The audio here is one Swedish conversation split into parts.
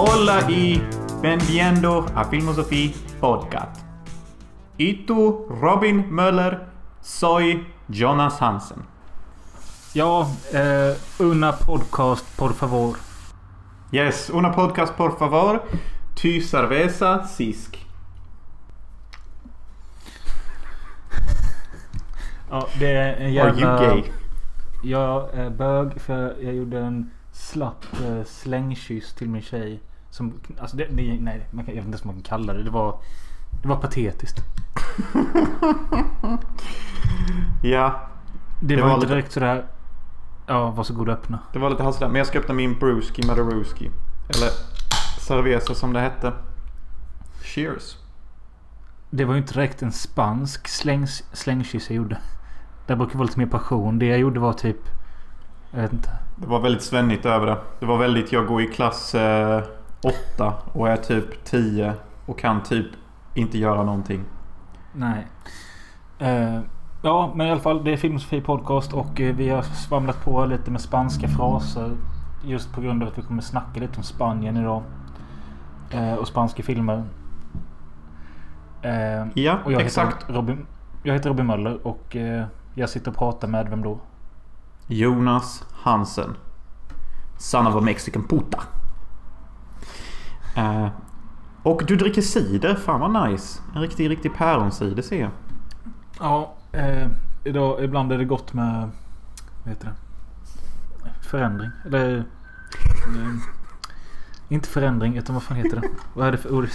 Hola y bienvenido a Filmosofí Podcast. Y tú, Robin Möller, soy Jonas Hansen. Ja, eh, una podcast por favor. Yes, una podcast por favor. Ty cerveza sisk. Ja, det är en Are jävla... you gay? Jag är bög för jag gjorde en slapp eh, slängkyss till min tjej. Som, alltså det, det, nej, man kan, jag vet inte ens vad man kan kalla det. Det var, det var patetiskt. Ja, Det, Det var, var inte lite- direkt sådär... Ja, varsågod och öppna. det var lite hastigt. Men jag ska öppna min Bruski Madaruski. Eller cerveza som det hette. Cheers. Det var ju inte direkt en spansk slängs, slängkyss jag gjorde. Det brukar vara lite mer passion. Det jag gjorde var typ... Jag vet inte. Det var väldigt svennigt över det. Det var väldigt, jag går i klass 8 och är typ 10 och kan typ inte göra någonting. Nej. Eh, ja, men i alla fall. Det är Filmsofi Podcast och eh, vi har svamlat på lite med spanska fraser. Just på grund av att vi kommer snacka lite om Spanien idag. Eh, och spanska filmer. Ja, och jag exakt. Heter Robin, jag heter Robin Möller och jag sitter och pratar med vem då? Jonas Hansen. Son of a Mexican puta. Och du dricker cider. Fan vad nice. En riktig, riktig päronsider ser jag. Ja, eh, idag, ibland är det gott med... Vad heter det? Förändring. Eller... eh, inte förändring, utan vad fan heter det? Vad är det för ord?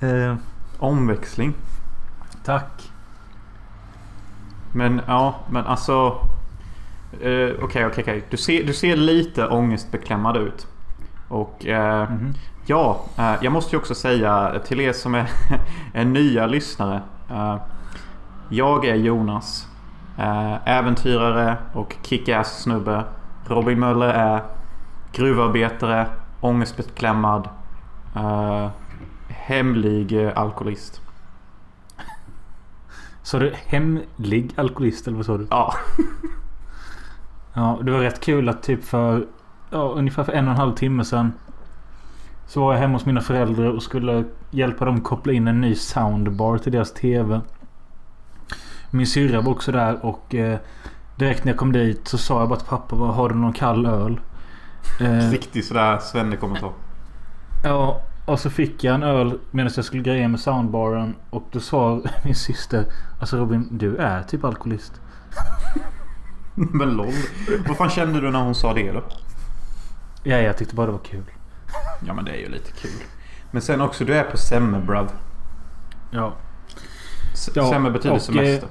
Eh, Omväxling. tack. Men ja, men alltså. eh, Okej, okej, okej. Du ser, du ser lite ångestbeklämmad ut. Och eh, Mhm. ja, eh, jag måste ju också säga till er som är, är nya lyssnare. Eh, jag är Jonas. Eh, äventyrare och kick-ass snubbe. Robin Möller är gruvarbetare, ångestbeklämmad, eh, hemlig alkoholist. Så du hemlig alkoholist eller vad sa du? Ja. Ja, det var rätt kul att typ för ja, ungefär för en och en halv timme sedan. Så var jag hemma hos mina föräldrar och skulle hjälpa dem koppla in en ny soundbar till deras TV. Min syrra var också där och eh, direkt när jag kom dit så sa jag bara till pappa bara, Har du någon kall öl? Eh, Riktig sådär svenne-kommentar. ja, och så fick jag en öl medan jag skulle greja med soundbaren. Och då sa min syster Alltså Robin, du är typ alkoholist. Men LOL. Vad fan kände du när hon sa det då? Ja, jag tyckte bara det var kul. Ja men det är ju lite kul. Men sen också, du är på semme bruv. Ja. S- Ja, semme betyder och, semester.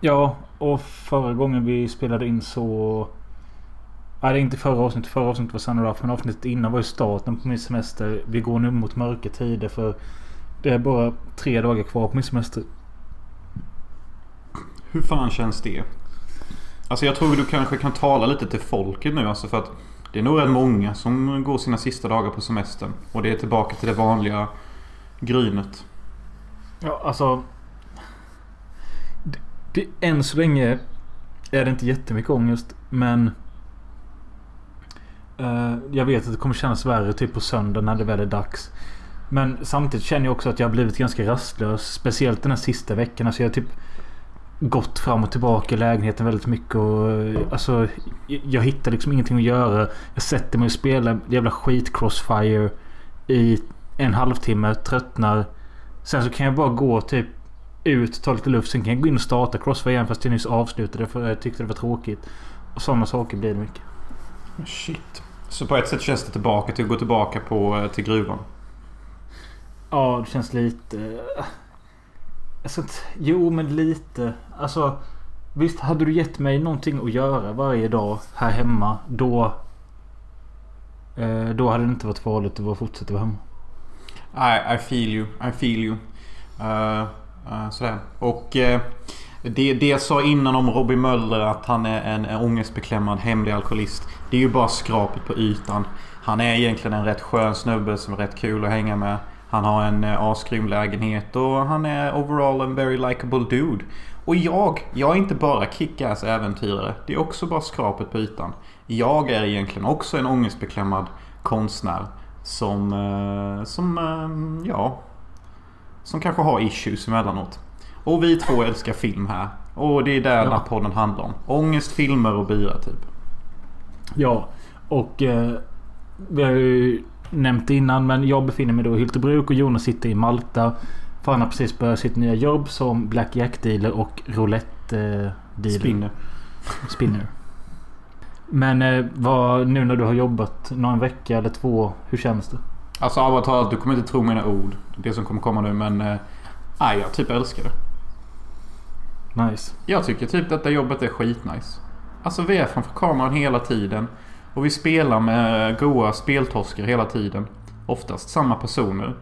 Ja, och förra gången vi spelade in så... Nej, det är inte förra avsnittet. Förra avsnittet var Sunny Ruff. Men avsnittet innan var ju starten på min semester. Vi går nu mot mörka tider för det är bara tre dagar kvar på min semester. Hur fan känns det? Alltså jag tror du kanske kan tala lite till folket nu alltså för att det är nog rätt många som går sina sista dagar på semestern. Och det är tillbaka till det vanliga grynet. Ja, alltså... Det, det, än så länge är det inte jättemycket ångest. Men... eh, jag vet att det kommer kännas värre typ på söndag när det väl är dags. Men samtidigt känner jag också att jag har blivit ganska rastlös. Speciellt den här sista veckan. Alltså jag har typ gått fram och tillbaka i lägenheten väldigt mycket. Och, eh, alltså, jag- hittar liksom ingenting att göra. Jag sätter mig och spelar jävla skit Crossfire i en halvtimme. Tröttnar. Sen så kan jag bara gå typ ut, ta lite luft. Sen kan jag gå in och starta Crossfire igen fast jag nyss avslutade för jag tyckte det var tråkigt. Och sådana saker blir det mycket. Shit. Så på ett sätt känns det tillbaka till att gå tillbaka på, eh, till gruvan. Ja, det känns lite... Alltså, jo, men lite. Alltså, visst hade du gett mig någonting att göra varje dag här hemma. Då... Eh, då hade det inte varit farligt att fortsätta vara hemma. I, I feel you. I feel you. Uh, uh, sådär. Och uh, Det, det jag sa innan om Robbie Möller att han är en, en ångestbeklämmad hemlig alkoholist. Det är ju bara skrapet på ytan. Han är egentligen en rätt skön snubbe som är rätt kul att hänga med. Han har en asgrym lägenhet och han är overall en very likable dude. Och jag, jag är inte bara kick-ass äventyrare. Det är också bara skrapet på ytan. Jag är egentligen också en ångestbeklämmad konstnär. Som, eh, som, eh, ja. Som kanske har issues emellanåt. Och vi två älskar film här. Och det är där ja. den här podden handlar om. Ångest, filmer och bira typ. Ja, och eh, vi har ju nämnt innan men jag befinner mig då i Hyltebruk och Jonas sitter i Malta. För han har precis börjat sitt nya jobb som Black Jack dealer och roulette eh, dealer. Spinner. Spinner. Men eh, vad, nu när du har jobbat någon vecka eller två. Hur känns det? Alltså allvarligt du kommer inte tro mina ord. Det som kommer komma nu men... Eh, jag typ älskar det. Nice. Jag tycker typ detta jobbet är skitnice. Alltså vi är framför kameran hela tiden. Och vi spelar med goa speltorskar hela tiden. Oftast samma personer.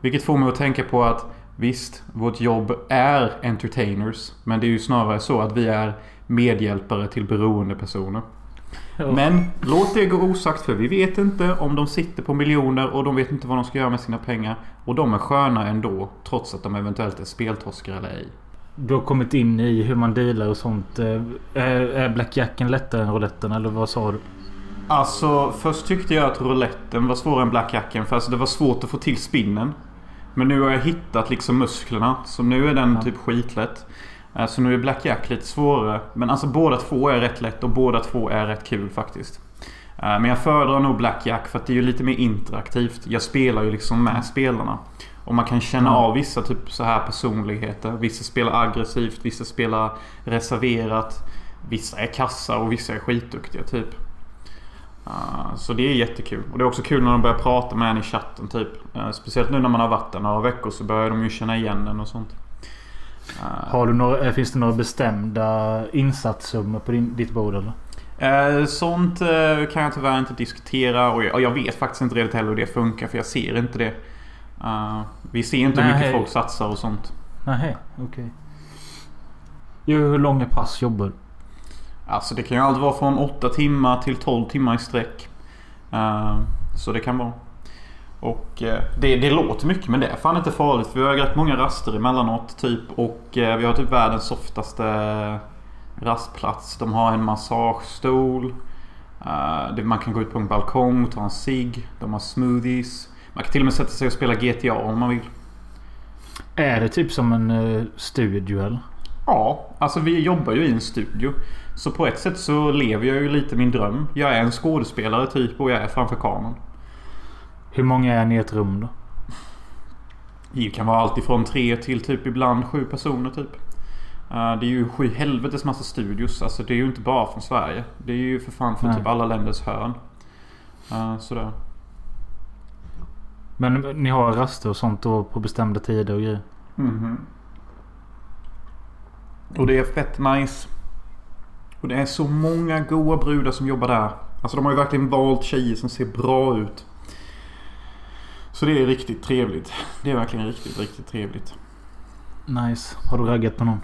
Vilket får mig att tänka på att visst, vårt jobb är entertainers. Men det är ju snarare så att vi är medhjälpare till beroende personer. Ja. Men låt det gå osagt för vi vet inte om de sitter på miljoner och de vet inte vad de ska göra med sina pengar. Och de är sköna ändå trots att de eventuellt är speltorskar eller ej. Du har kommit in i hur man dealar och sånt. Eh, är, är blackjacken lättare än rouletten eller vad sa du? Alltså först tyckte jag att rouletten var svårare än blackjacken. För alltså, det var svårt att få till spinnen. Men nu har jag hittat liksom musklerna. Så nu är den ja. typ skitlätt. Eh, så nu är blackjack lite svårare. Men alltså båda två är rätt lätt och båda två är rätt kul faktiskt. Eh, men jag föredrar nog blackjack för att det är ju lite mer interaktivt. Jag spelar ju liksom med spelarna. Och man kan känna av vissa typ så här personligheter. Vissa spelar aggressivt, vissa spelar reserverat. Vissa är kassa och vissa är skitduktiga typ. Uh, så det är jättekul. Och det är också kul när de börjar prata med en i chatten typ. Uh, speciellt nu när man har varit där några veckor så börjar de ju känna igen en och sånt. Uh, har du några, finns det några bestämda insatssummor på din, ditt bord eller? sånt kan jag tyvärr inte diskutera och jag, och jag, vet faktiskt inte riktigt heller hur det funkar för jag ser inte det. Vi ser inte hur mycket folk satsar och sånt. Nej, okej. Okay. Hur långa pass jobbar du? Alltså det kan ju alltid vara från 8 timmar till 12 timmar i sträck. Uh, så det kan vara. Och uh, det, det låter mycket men det är fan inte farligt. För vi har rätt många raster emellanåt typ. Och vi har typ världens softaste rastplats. De har en massagestol. man kan gå ut på en balkong och ta en cigg. De har smoothies. Man kan till och med sätta sig och spela GTA om man vill. Är det typ som en studio eller? Ja, alltså vi jobbar ju i en studio. Så på ett sätt så lever jag ju lite min dröm. Jag är en skådespelare typ och jag är framför kameran. Hur många är ni i ett rum då? Det kan vara allt ifrån tre till typ ibland sju personer typ. Uh, det är ju sju helvetes massa studios. Alltså det är ju inte bara från Sverige. Det är ju för fan från typ alla länders hörn. Uh, sådär. Men ni har raster och sånt då på bestämda tider och grejer? Mhm. Och det är fett nice. Och det är så många goa brudar som jobbar där. Alltså de har ju verkligen valt tjejer som ser bra ut. Så det är riktigt trevligt. Det är verkligen riktigt, riktigt trevligt. Nice. Har du raggat på någon?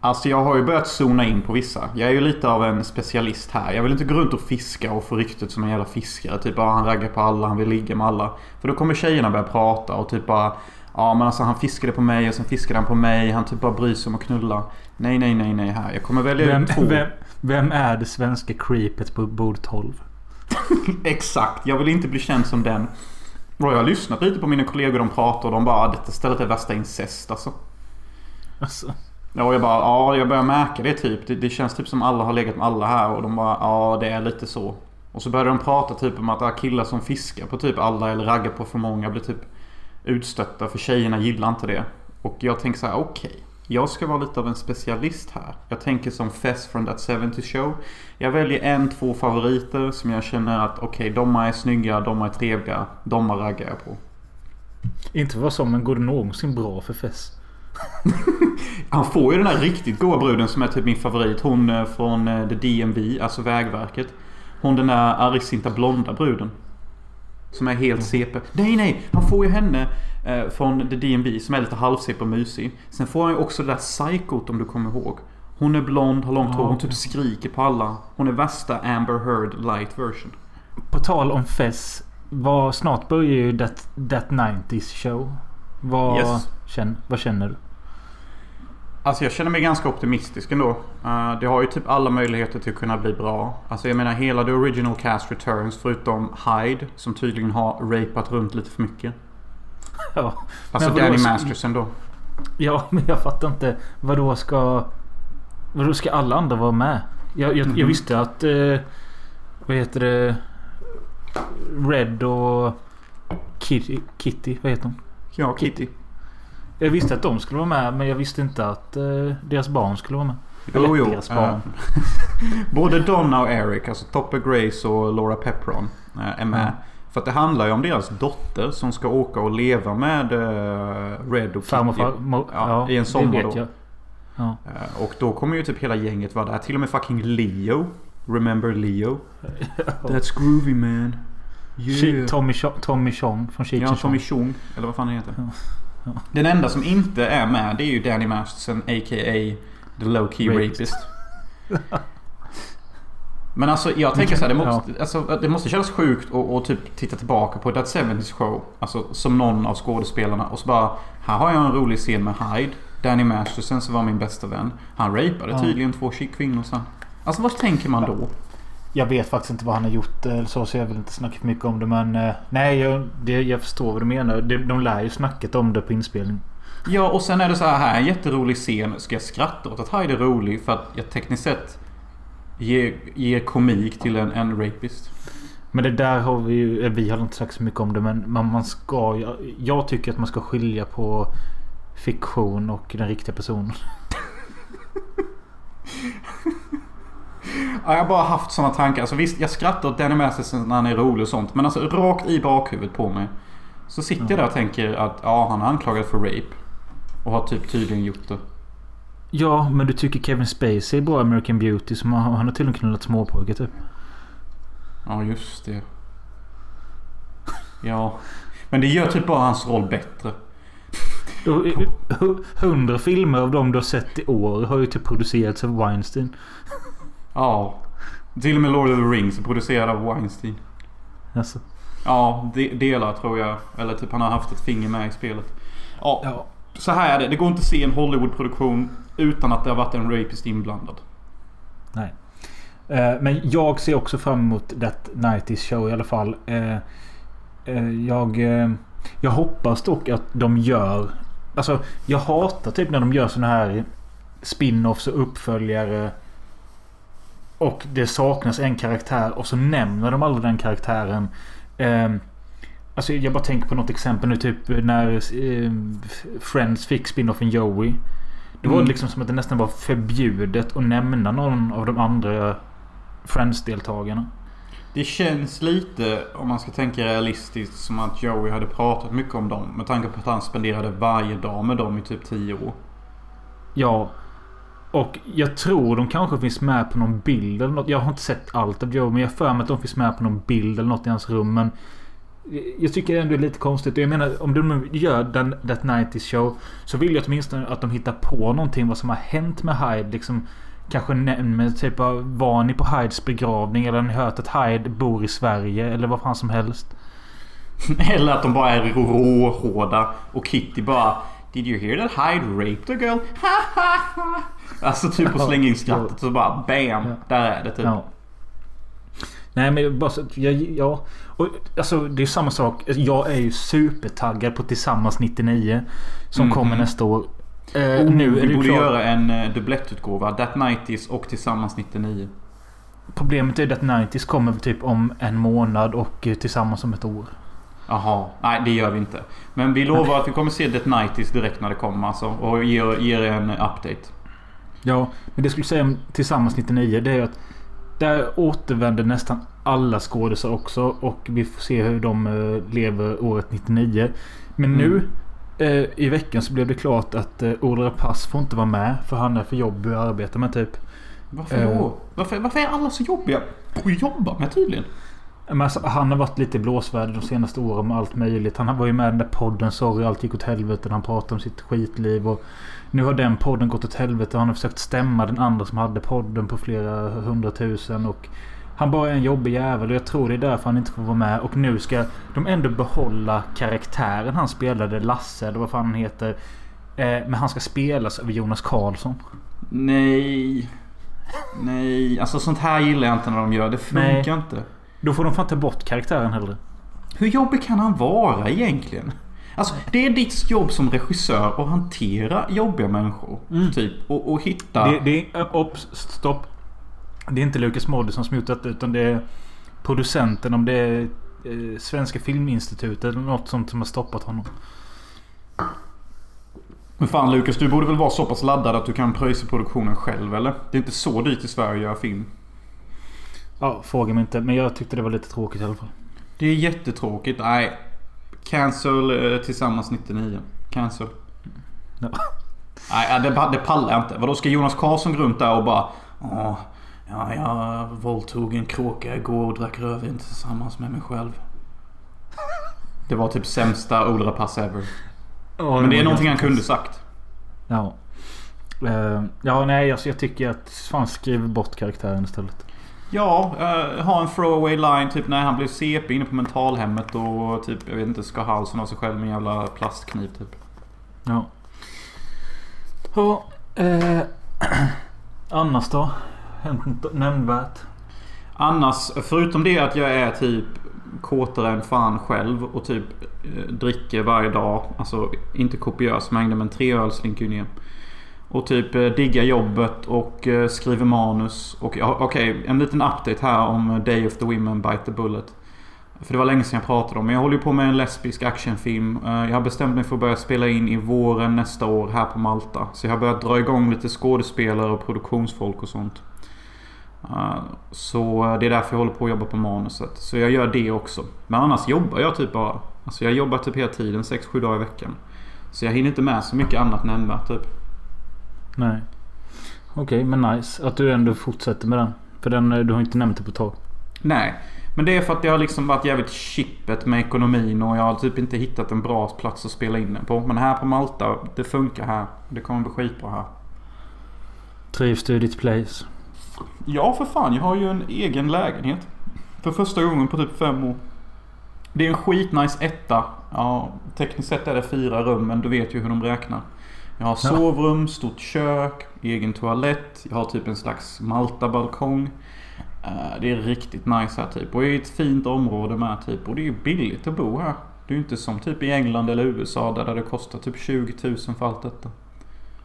Alltså jag har ju börjat zona in på vissa. Jag är ju lite av en specialist här. Jag vill inte gå runt och fiska och få ryktet som en jävla fiskare. Typ bara han raggar på alla, han vill ligga med alla. För då kommer tjejerna börja prata och typ bara Ja men alltså han fiskade på mig och sen fiskade han på mig. Han typ bara bryr sig om att knulla. Nej nej nej nej här. Jag kommer välja vem, ut två. Vem, vem är det svenska creepet på bord 12? Exakt. Jag vill inte bli känd som den. Och jag har lyssnat lite på mina kollegor. De pratar och de bara detta stället är värsta incest alltså. Alltså. Ja, och jag bara, ja, jag börjar märka det typ. Det, det, känns typ som alla har legat med alla här och de bara, ja, det är lite så. Och så började de prata typ om att killar som fiskar på typ alla eller raggar på för många blir typ utstötta för tjejerna gillar inte det. Och jag tänker så här, okej. Okay, jag ska vara lite av en specialist här. Jag tänker som Fess från That 70 Show. Jag väljer en, två favoriter som jag känner att okej, okay, de är snygga, de är trevliga, de raggar jag på. Inte vad som, men går det någonsin bra för Fess? Han får ju den här riktigt goa bruden som är typ min favorit. Hon eh, från eh, The DMV, alltså Vägverket. Hon den där argsinta blonda bruden. Som är helt CP. Nej, nej! Han får ju henne från The DMV som är lite halv-CP och mysig. Sen får han ju också det där psykot om du kommer ihåg. Hon är blond, har långt hår, hon typ skriker på alla. Hon är värsta Amber Heard light version. På tal om Fess. Vad, snart börjar ju That, that 90s show. Vad, Yes. känn, vad känner du? Alltså jag känner mig ganska optimistisk ändå. Uh, det har ju typ alla möjligheter till att kunna bli bra. Alltså jag menar hela the original cast returns förutom Hyde som tydligen har rapat runt lite för mycket. Ja, Alltså vadå, Danny Masterson då. ja men jag fattar inte. Vad då ska... Vad då ska alla andra vara med? Jag, jag, jag Mhm. visste att... Eh, vad heter det? Red och Kitty, Kitty, vad heter hon? Ja, Kitty. Jag visste att de skulle vara med men jag visste inte att eh, deras barn skulle vara med. Jo, Eller jo. deras barn. Både Donna och Eric, alltså Topper Grace och Laura Pepron eh, är med. Ja. För att det handlar ju om deras dotter som ska åka och leva med eh, Red och Farmor, Kitty. farmor, Ja, i en sommar då. Ja. Eh, Och då kommer ju typ hela gänget vara där. Till och med fucking Leo. Remember Leo? That's groovy man. Chi- Tommy, Tommy Chong från Cheech Ja, Tommy Chong. Eller vad fan han heter. Ja. Ja. Den enda som inte är med det är ju Danny Masterson a.k.a. The Low Key Rapist. Rapist. Men alltså jag tänker så här, det måste, alltså, det måste kännas sjukt att att typ titta tillbaka på That 70's Show. Alltså som någon av skådespelarna och så bara Här har jag en rolig scen med Hyde. Danny Masterson som var min bästa vän. Han rapade Ja. tydligen två kvinnor sen. Alltså vad tänker man då? Jag vet faktiskt inte vad han har gjort eller så, så jag vill inte snacka för mycket om det. Men eh, nej, jag, det, jag förstår vad du menar. De, de lär ju snacket om det på inspelning. Ja och sen är det så här, här är en jätterolig scen. Ska jag skratta åt att Hyde är rolig för att jag tekniskt sett ger, ger komik till en, en rapist? Men det där har vi ju... eh, Vi har inte sagt så mycket om det men man, man ska... Jag, jag tycker att man ska skilja på fiktion och den riktiga personen. Ja, jag har bara haft sådana tankar. Alltså visst, jag skrattar åt Danny Masterson när han är rolig och sånt. Men alltså rakt i bakhuvudet på mig. Så sitter jag där och tänker att ja, han är anklagad för rape. Och har typ tydligen gjort det. Ja, men du tycker Kevin Spacey är bra i American Beauty som han, han har tydligen knullat småpojkar typ. Ja, just det. Ja. Men det gör typ bara hans roll bättre. Och, eh, hu- Hundra filmer av dem du har sett i år har ju typ producerats av Weinstein. Ja. Till och med Lord of the Rings är producerad av Weinstein. Alltså. Ja, de, delar tror jag. Eller typ han har haft ett finger med i spelet. Ja, Ja. så här är det. Det går inte att se en Hollywood-produktion utan att det har varit en rapist inblandad. Nej. Eh, men jag ser också fram emot That Night Is show i alla fall. Eh, eh, jag, jag hoppas dock att de gör... Alltså jag hatar typ när de gör såna här spin-offs och uppföljare. Och det saknas en karaktär och så nämner de aldrig den karaktären. Alltså jag bara tänker på något exempel nu typ när Friends fick spin-offen Joey. Det var Mm. liksom som att det nästan var förbjudet att nämna någon av de andra Friends-deltagarna. Det känns lite, om man ska tänka realistiskt, som att Joey hade pratat mycket om dem. Med tanke på att han spenderade varje dag med dem i typ 10 år. Ja. Och jag tror de kanske finns med på någon bild eller något. Jag har inte sett allt av Joe men jag har för mig att de finns med på någon bild eller något i hans rum. Men jag tycker ändå det är lite konstigt. Jag menar om de gör den, That 90s show. Så vill jag åtminstone att de hittar på någonting vad som har hänt med Hyde. Liksom, kanske nämner typ av var ni på Hydes begravning? Eller har ni hört att Hyde bor i Sverige? Eller vad fan som helst. Eller att de bara är råhårda och Kitty bara Did you hear that Hyde raped a girl? alltså typ att slänga in skrattet så bara BAM! Ja. Där är det typ. Ja. Nej men bara så jag, ja. Och, alltså det är samma sak. Jag är ju supertaggad på Tillsammans 99. Som Mhm. kommer nästa år. Eh, Oh, nu vi ju borde klart. göra en uh, dubblettutgåva. That 90s och Tillsammans 99. Problemet är att 90s kommer typ om en månad och eh, Tillsammans om ett år. Jaha, nej det gör vi inte. Men vi lovar att vi kommer se That 90s direkt när det kommer alltså. Och ger, ger en update. Ja, men det jag skulle säga om Tillsammans 99 det är ju att där återvänder nästan alla skådisar också och vi får se hur de eh, lever året 99. Men Mm. nu eh, i veckan så blev det klart att eh, Ola Pass får inte vara med för han är för jobbig att arbeta med typ. Varför då? Varför, varför är alla så jobbiga att jobba med tydligen? Men alltså, han har varit lite i blåsväder de senaste åren med allt möjligt. Han var ju med i den där podden Sorry allt gick åt helvete. Han pratade om sitt skitliv. Och nu har den podden gått åt helvete. Han har försökt stämma den andra som hade podden på flera hundratusen. Och han bara är en jobbig jävel och jag tror det är därför han inte får vara med. Och nu ska de ändå behålla karaktären han spelade. Lasse eller vad fan han heter. Eh, men han ska spelas av Jonas Karlsson. Nej. Nej, alltså sånt här gillar jag inte när de gör. Det funkar Nej. inte. Då får de fan ta bort karaktären hellre. Hur jobbig kan han vara egentligen? Alltså det är ditt jobb som regissör att hantera jobbiga människor. Mm. Typ. Och, och hitta... Det, det är... Ops, stopp. Det är inte Lucas Moodysson som gjort detta utan det är producenten om det är eh, Svenska Filminstitutet eller något sånt som har stoppat honom. Men fan Lukas, du borde väl vara så pass laddad att du kan pröjsa produktionen själv eller? Det är inte så dyrt i Sverige att göra film. Ja, fråga mig inte. Men jag tyckte det var lite tråkigt i alla fall. Det är jättetråkigt. Nej. Cancel eh, tillsammans 99. Cancel. Ja. Nej, det, det pallar jag inte. Vadå ska Jonas Karlsson gå runt där och bara... Åh, ja, jag våldtog en kråka igår och drack rödvin tillsammans med mig själv. Det var typ sämsta Ola-pass ever. Men det är någonting han kunde sagt. Ja. Eh, ja, nej. Alltså, jag tycker att fan skriv bort karaktären istället. Ja, eh, ha en throwaway line typ när han blev CP inne på mentalhemmet och typ, jag vet inte, ska halsen av sig själv med en jävla plastkniv typ. Ja. Ja. Eh, annars då? Hänt något nämnvärt? Annars, förutom det att jag är typ kåtare än fan själv och typ eh, dricker varje dag. Alltså inte kopiös mängder men tre öl slinker ju ner. Och typ eh, diggar jobbet och eh, skriver manus. Och okej, okej, en liten update här om Day of the Women Bite the Bullet. För det var länge sedan jag pratade om. Men jag håller ju på med en lesbisk actionfilm. Jag har bestämt mig för att börja spela in i våren nästa år här på Malta. Så jag har börjat dra igång lite skådespelare och produktionsfolk och sånt. Uh, Så det är därför jag håller på att jobba på manuset. Så jag gör det också. Men annars jobbar jag typ bara. Alltså jag jobbar typ hela tiden, 6-7 dagar i veckan. Så jag hinner inte med så mycket annat nämnvärt typ. Nej. Okej, men nice. Att du ändå fortsätter med den. För den, eh, du har inte nämnt det på ett tag. Nej. Men det är för att det har liksom varit jävligt chippet med ekonomin och jag har typ inte hittat en bra plats att spela in den på. Men här på Malta, det funkar här. Det kommer bli skitbra här. Trivs du i ditt place? Ja, för fan. Jag har ju en egen lägenhet. För första gången på typ fem år. Det är en skitnice etta. Ja, tekniskt sett är det fyra rum, men du vet ju hur de räknar. Jag har sovrum, stort kök, egen toalett. Jag har typ en slags Malta-balkong. Eh, Det är riktigt nice här typ. Och i ett fint område med typ. Och det är ju billigt att bo här. Det är ju inte som typ i England eller USA där det kostar typ 20 000 för allt detta.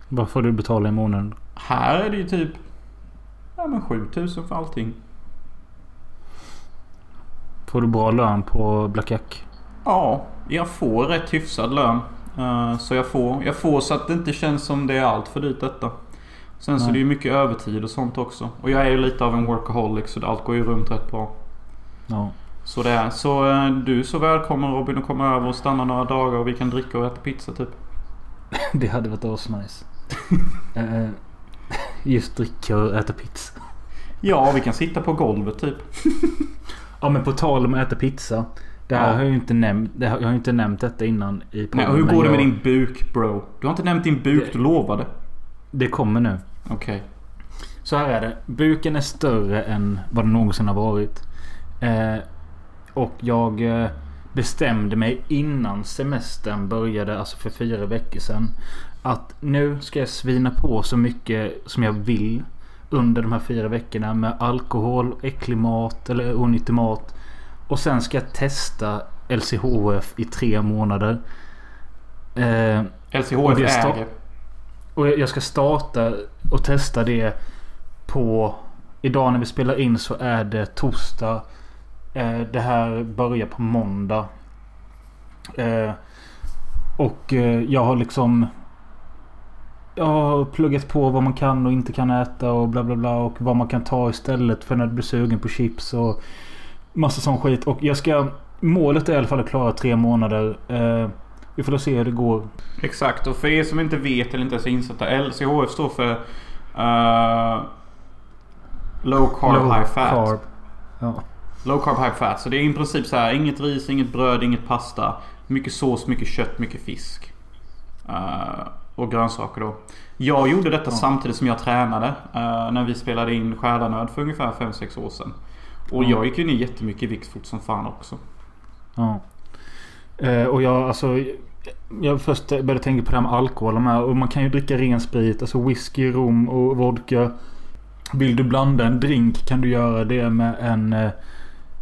Vad får du betala i månaden? Här är det ju typ... Ja men 7 000 för allting. Får du bra lön på Black Jack? Ja, jag får rätt hyfsad lön. Eh, Så jag får, jag får så att det inte känns som det är allt för dyrt detta. Sen så Nej. är det ju mycket övertid och sånt också. Och jag är ju lite av en workaholic så allt går ju runt rätt bra. Ja. Så det är. Så eh, du är så välkommen Robin att komma över och stanna några dagar och vi kan dricka och äta pizza typ. Det hade varit asnice. Just dricka och äta pizza. Ja, vi kan sitta på golvet typ. Ja men på tal om att äta pizza. Det här Ja. har jag ju inte nämnt. Jag har ju inte nämnt detta innan i Nej, podden, och hur går det med jag- din buk bro? Du har inte nämnt din buk, Det- du lovade. Det kommer nu. Okej. Så här är det. Buken är större än vad den någonsin har varit. Eh, och jag eh, bestämde mig innan semestern började, alltså för fyra veckor sedan. Att nu ska jag svina på så mycket som jag vill. Under de här fyra veckorna med alkohol, äcklig mat eller onyttig mat. Och sen ska jag testa LCHF i tre månader. Eh, LCHF äger. och jag ska starta och testa det på... Idag när vi spelar in så är det torsdag. Eh, det här börjar på måndag. Eh, och eh, jag har liksom... Jag har pluggat på vad man kan och inte kan äta och bla bla bla. Och vad man kan ta istället för när du blir sugen på chips och massa sån skit. Och jag ska... Målet är i alla fall att klara tre månader. Eh, vi får se hur det går. Exakt, och för er som inte vet eller inte är så insatta. LCHF står för eh, Low Carb Low High Fat. carb. Ja. Low carb, high fat. Så det är i princip så här. Inget ris, inget bröd, inget pasta. Mycket sås, mycket kött, mycket fisk. Uh, och grönsaker då. Jag gjorde detta ja. samtidigt som jag tränade. Uh, när vi spelade in Stjärnanöd för ungefär 5-6 år sedan. Och ja. jag gick ju ner jättemycket i vikt fort som fan också. Ja. Uh, och jag alltså... Jag först började tänka på det här med alkohol. Och man kan ju dricka ren sprit. Alltså whisky, rom och vodka. Vill du blanda en drink kan du göra det med en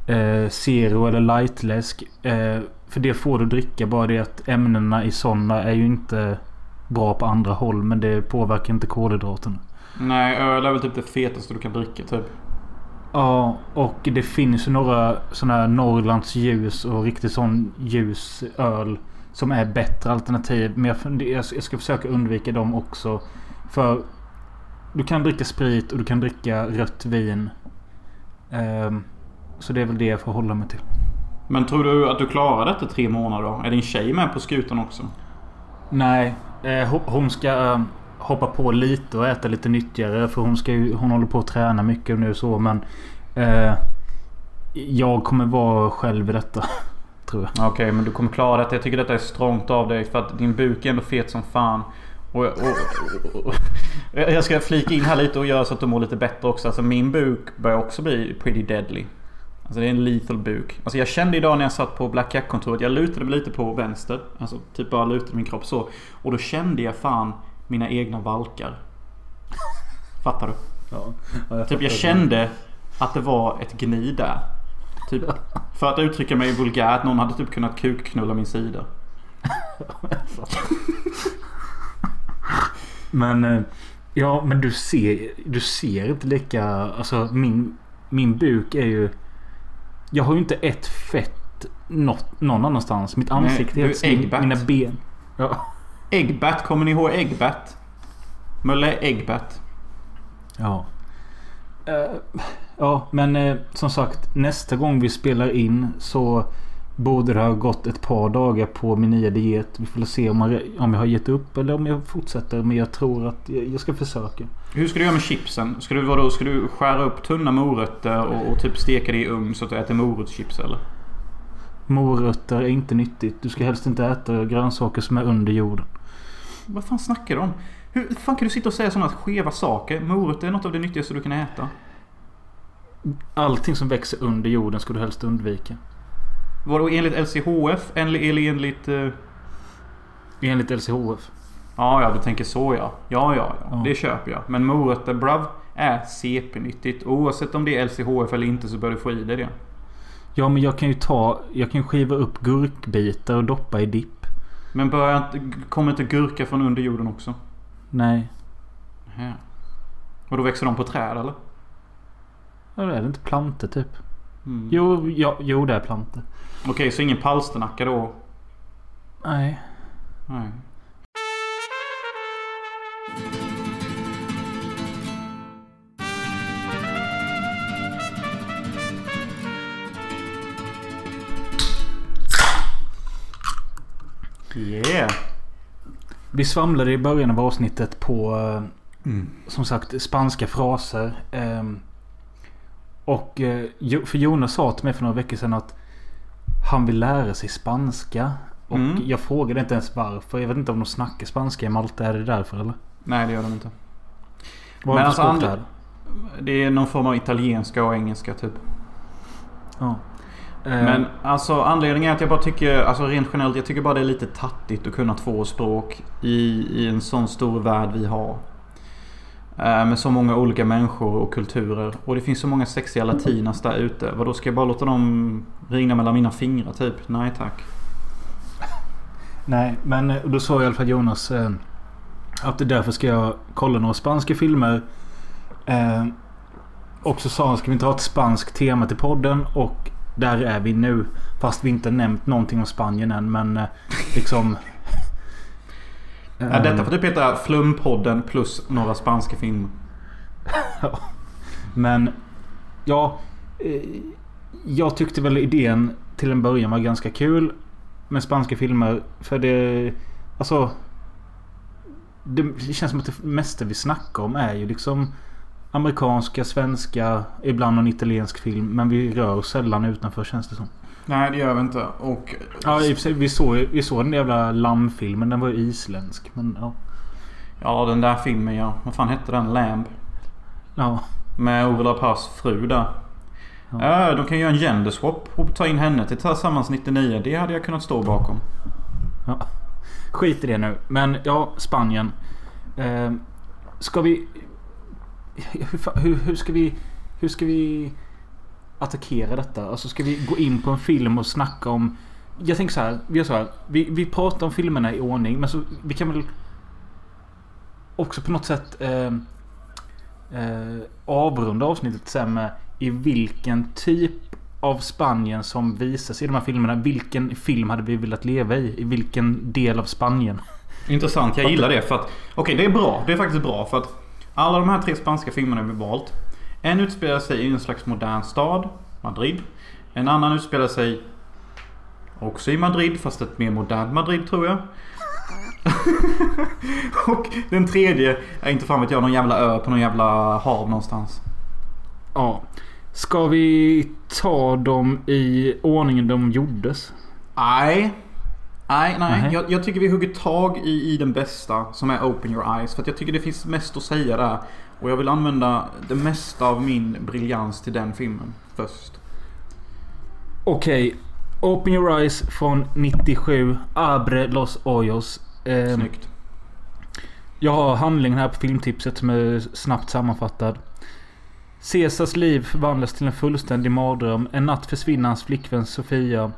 eh, zero eller lightläsk. Eh, för det får du dricka. Bara det att ämnena i sådana är ju inte bra på andra håll. Men det påverkar inte kolhydraterna. Nej, öl är väl typ det fetaste du kan dricka typ. Ja, och det finns ju några sådana här Norrlands ljus och riktigt sån ljus öl. Som är bättre alternativ. Men jag, jag ska försöka undvika dem också. För du kan dricka sprit och du kan dricka rött vin. Um, så det är väl det jag får hålla mig till. Men tror du att du klarar detta tre månader då? Är din tjej med på skutan också? Nej. Eh, hon ska ehm, hoppa på lite och äta lite nyttigare. För hon, ska ju, hon håller på att träna mycket nu så. Men eh, jag kommer vara själv i detta. Tror jag. Okej, okay, men du kommer klara detta. Jag tycker detta är strångt av dig. För att din buk är ändå fet som fan. Och, och, och, jag ska flika in här lite och göra så att du mår lite bättre också. Alltså min buk börjar också bli pretty deadly. Alltså det är en lethal buk. Alltså jag kände idag när jag satt på Black Jack-kontoret. Jag lutade mig lite på vänster. Alltså typ bara lutade min kropp så. Och då kände jag fan mina egna valkar. Fattar du? Ja, jag typ jag kände att det var ett gni där. Typ, för att uttrycka mig vulgärt. Någon hade typ kunnat kukknulla min sida. Men eh, Ja men du ser, du ser inte lika... Alltså min, min buk är ju... Jag har ju inte ett fett något, någon annanstans. Mitt ansikte Nej, helt Mina ben. Ja. Äggbat. Kommer ni ihåg äggbat? Mölle äggbat. Ja. Uh, ja men uh, som sagt nästa gång vi spelar in så borde ha gått ett par dagar på min nya diet. Vi får se om, man, om jag har gett upp eller om jag fortsätter. Men jag tror att jag ska försöka. Hur ska du göra med chipsen? Ska du, vadå, ska du skära upp tunna morötter och, och typ steka det i ugn så att du äter morotschips eller? Morötter är inte nyttigt. Du ska helst inte äta grönsaker som är under jorden. Vad fan snackar du om? Hur fan kan du sitta och säga sådana skeva saker? Morötter är något av det nyttigaste du kan äta. Allting som växer under jorden ska du helst undvika. Vadå enligt LCHF eller enligt... Uh... Enligt LCHF. Ja, ja, du tänker så ja. Ja, ja, ja. ja. Det köper jag. Men morötter, brav, är CP-nyttigt. Oavsett om det är LCHF eller inte så bör du få i dig det. Ja, men jag kan ju ta... Jag kan skiva upp gurkbitar och doppa i dipp. Men börjar. Kommer inte gurka från under jorden också? Nej. Ja. Och då växer de på träd eller? Ja, det är det inte plantor typ. Mm. Jo, ja, jo, det är plantor. Okej, okay, så ingen palsternacka då? Nej. Nej. Yeah. Vi svamlade i början av avsnittet på eh, mm. som sagt spanska fraser. Um, och eh, för Jonas sa till mig för några veckor sedan att han vill lära sig spanska. Och mm. jag frågade inte ens varför. Jag vet inte om de snackar spanska i Malta. Är det därför eller? Nej det gör de inte. Vad Men alltså, and- det är någon form av italienska och engelska typ. Ja. Men alltså anledningen är att jag bara tycker, alltså rent generellt, jag tycker bara det är lite tattigt att kunna två språk i, i en sån stor värld vi har. Eh, med så många olika människor och kulturer. Och det finns så många sexiga latinas där ute. Vad då ska jag bara låta dem ringa mellan mina fingrar typ? Nej tack. Nej, men eh, då sa i alla fall Jonas eh, att därför ska jag kolla några spanska filmer. Och så sa han, ska vi inte ha ett spanskt tema till podden? Och där är vi nu. Fast vi inte nämnt någonting om Spanien än. Men liksom... Ja, detta får typ heta Flumpodden plus några spanska filmer. Men ja. Eh, jag tyckte väl idén till en början var ganska kul. Med spanska filmer. För det... Alltså. Det känns som att det mesta vi snackar om är ju liksom amerikanska, svenska, ibland någon italiensk film. Men vi rör oss sällan utanför känns det som. Nej, det gör vi inte. Och... Ja, i och för sig, vi såg, vi såg den jävla lammfilmen. Den var ju isländsk. Men ja. Ja, den där filmen ja. Vad fan hette den? Lamb? Ja. Med Ove Lapas fru där. Ja. Äh, de kan göra en genderswap och ta in henne till Tillsammans 99. Det hade jag kunnat stå bakom. Ja. Skit i det nu. Men ja, Spanien. Eh, ska vi... Hur, hur, hur ska vi... Hur ska vi attackera detta? Alltså ska vi gå in på en film och snacka om... Jag tänker så här. Vi gör så här. Vi, vi pratar om filmerna i ordning. Men så vi kan väl... Också på något sätt... Eh, eh, avrunda avsnittet sen med i vilken typ av Spanien som visas i de här filmerna. Vilken film hade vi velat leva i? I vilken del av Spanien? Intressant, jag gillar det för att... Okej, okay, det är bra. Det är faktiskt bra för att alla de här tre spanska filmerna vi valt. En utspelar sig i en slags modern stad, Madrid. En annan utspelar sig också i Madrid, fast ett mer modernt Madrid tror jag. och den tredje är inte fan vet jag, någon jävla ö på någon jävla hav någonstans. Ja. Ska vi ta dem i ordningen de gjordes? Nej. Nej, nej. Jag, jag, tycker vi hugger tag i, i den bästa som är Open Your Eyes. För att jag tycker det finns mest att säga där. Och jag vill använda det mesta av min briljans till den filmen först. Okej. Okay. Open Your Eyes från 97. Abre Los Hoyos. Eh, Snyggt. Jag har handlingen här på filmtipset som är snabbt sammanfattad. Caesars liv förvandlas till en fullständig mardröm. En natt försvinner hans flickvän Sofia.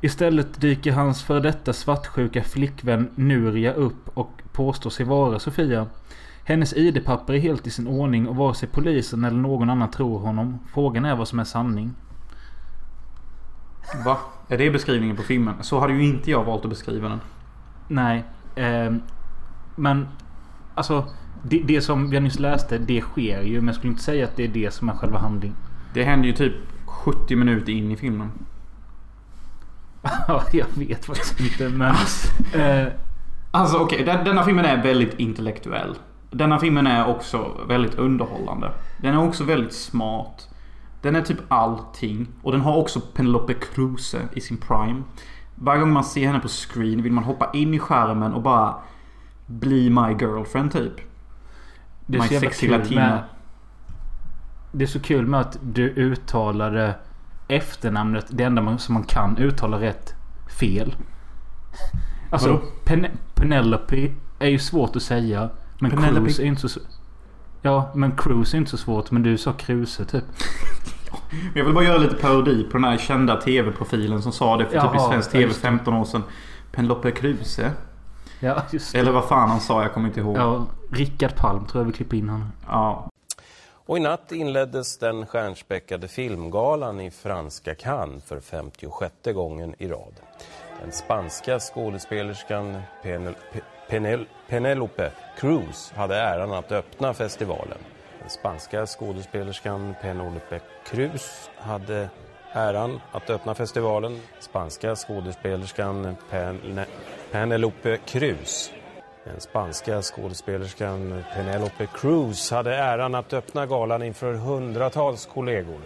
Istället dyker hans före detta svartsjuka flickvän Nuria upp och påstår sig vara Sofia. Hennes ID-papper är helt i sin ordning och vare sig polisen eller någon annan tror honom. Frågan är vad som är sanning. Va? Är det beskrivningen på filmen? Så hade ju inte jag valt att beskriva den. Nej. Eh, men alltså det, det som jag nyss läste, det sker ju. Men jag skulle inte säga att det är det som är själva handlingen. Det händer ju typ 70 minuter in i filmen. Ja, jag vet faktiskt inte men... Alltså, eh, alltså okej, okay, denna filmen är väldigt intellektuell. Denna filmen är också väldigt underhållande. Den är också väldigt smart. Den är typ allting. Och den har också Penelope Cruz i sin prime. Varje gång man ser henne på screen vill man hoppa in i skärmen och bara bli my girlfriend typ. Det är, My så sexy latina. Med, det är så kul med att du uttalade efternamnet, det enda man, som man kan uttala rätt, fel. Alltså Pen Penelope är ju svårt att säga. Men Penelope. Cruise är inte så... Ja, men Cruise är inte så svårt. Men du sa Kruse typ. Jag vill bara göra lite parodi på den här kända TV-profilen som sa det för Jaha, typ i svensk TV 15 år sedan. Penelope Kruse. Ja, just det. Eller vad fan han sa, jag kommer inte ihåg. Ja, Rickard Palm tror jag vi klipper in honom. Ja. Och i natt inleddes den stjärnspäckade filmgalan i franska Cannes för 56 gången i rad. Den spanska skådespelerskan Penel Penel Penelope Cruz hade äran att öppna festivalen. Den spanska skådespelerskan Penelope Cruz hade äran att öppna festivalen. Spanska skådespelerskan Pen Penelope Cruz. Den spanska skådespelerskan Penelope Cruz hade äran att öppna galan inför hundratals kollegor.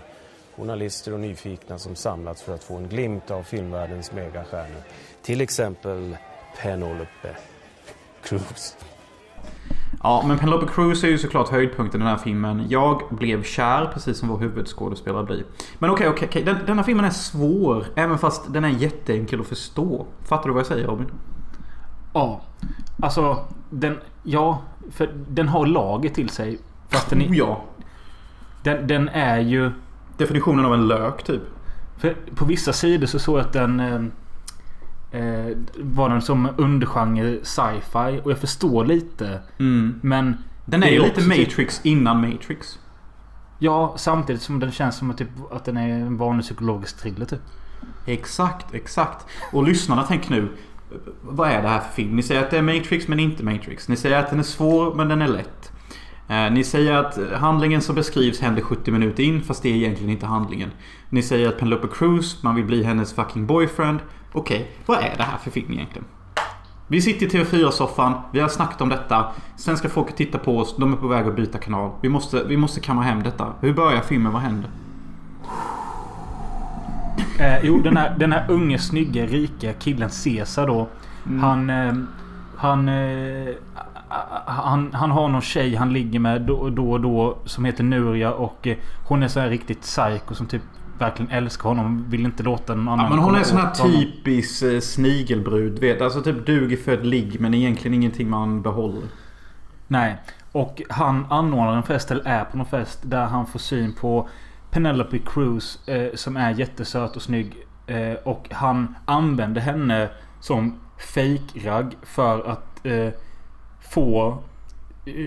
Journalister och nyfikna som samlats för att få en glimt av filmvärldens megastjärnor. Till exempel Penelope Cruz. Ja, men Penelope Cruz är ju såklart höjdpunkten i den här filmen. Jag blev kär, precis som vår huvudskådespelare blir. Men okej, okay, okej, okay, okay. Den, denna filmen är svår. Även fast den är jätteenkel att förstå. Fattar du vad jag säger Robin? Ja. Alltså, den... Ja, för den har laget till sig. Fast den är... Oh, ja. Den, den är ju... Definitionen av en lök, typ. För på vissa sidor så såg jag att den... Eh, eh, var den som undergenre sci-fi. Och jag förstår lite. Mm. Men... Den är ju lite typ- Matrix typ, innan Matrix. Ja, samtidigt som den känns som att, typ, att den är en vanlig psykologisk thriller typ. Exakt, exakt. Och lyssnarna tänker nu. Vad är det här för film? Ni säger att det är Matrix men inte Matrix. Ni säger att den är svår men den är lätt. Eh, ni säger att handlingen som beskrivs händer 70 minuter in fast det är egentligen inte handlingen. Ni säger att Penelope Cruz, man vill bli hennes fucking boyfriend. Okej, okay, vad är det här för film egentligen? Vi sitter i TV4-soffan. Vi har snackat om detta. Svenska folket tittar på oss. De är på väg att byta kanal. Vi måste, vi måste kamma hem detta. Hur börjar filmen? Vad händer? Eh, jo, den här, den här unge, snygga, rika killen Caesar då. Mm. Han... Eh, han, eh, han... Han har någon tjej han ligger med då, då och då som heter Nuria och eh, hon är så här riktigt psycho som typ verkligen älskar honom. Vill inte låta någon annan Ja, men hon är sån här åt honom. typisk eh, snigelbrud. Vet. Alltså typ duger för ett ligg men egentligen ingenting man behåller. Nej. Och han anordnar en fest, eller är på någon fest, där han får syn på Penelope Cruz eh, som är jättesöt och snygg. Eh, och han använder henne som fake-ragg för att eh, få eh,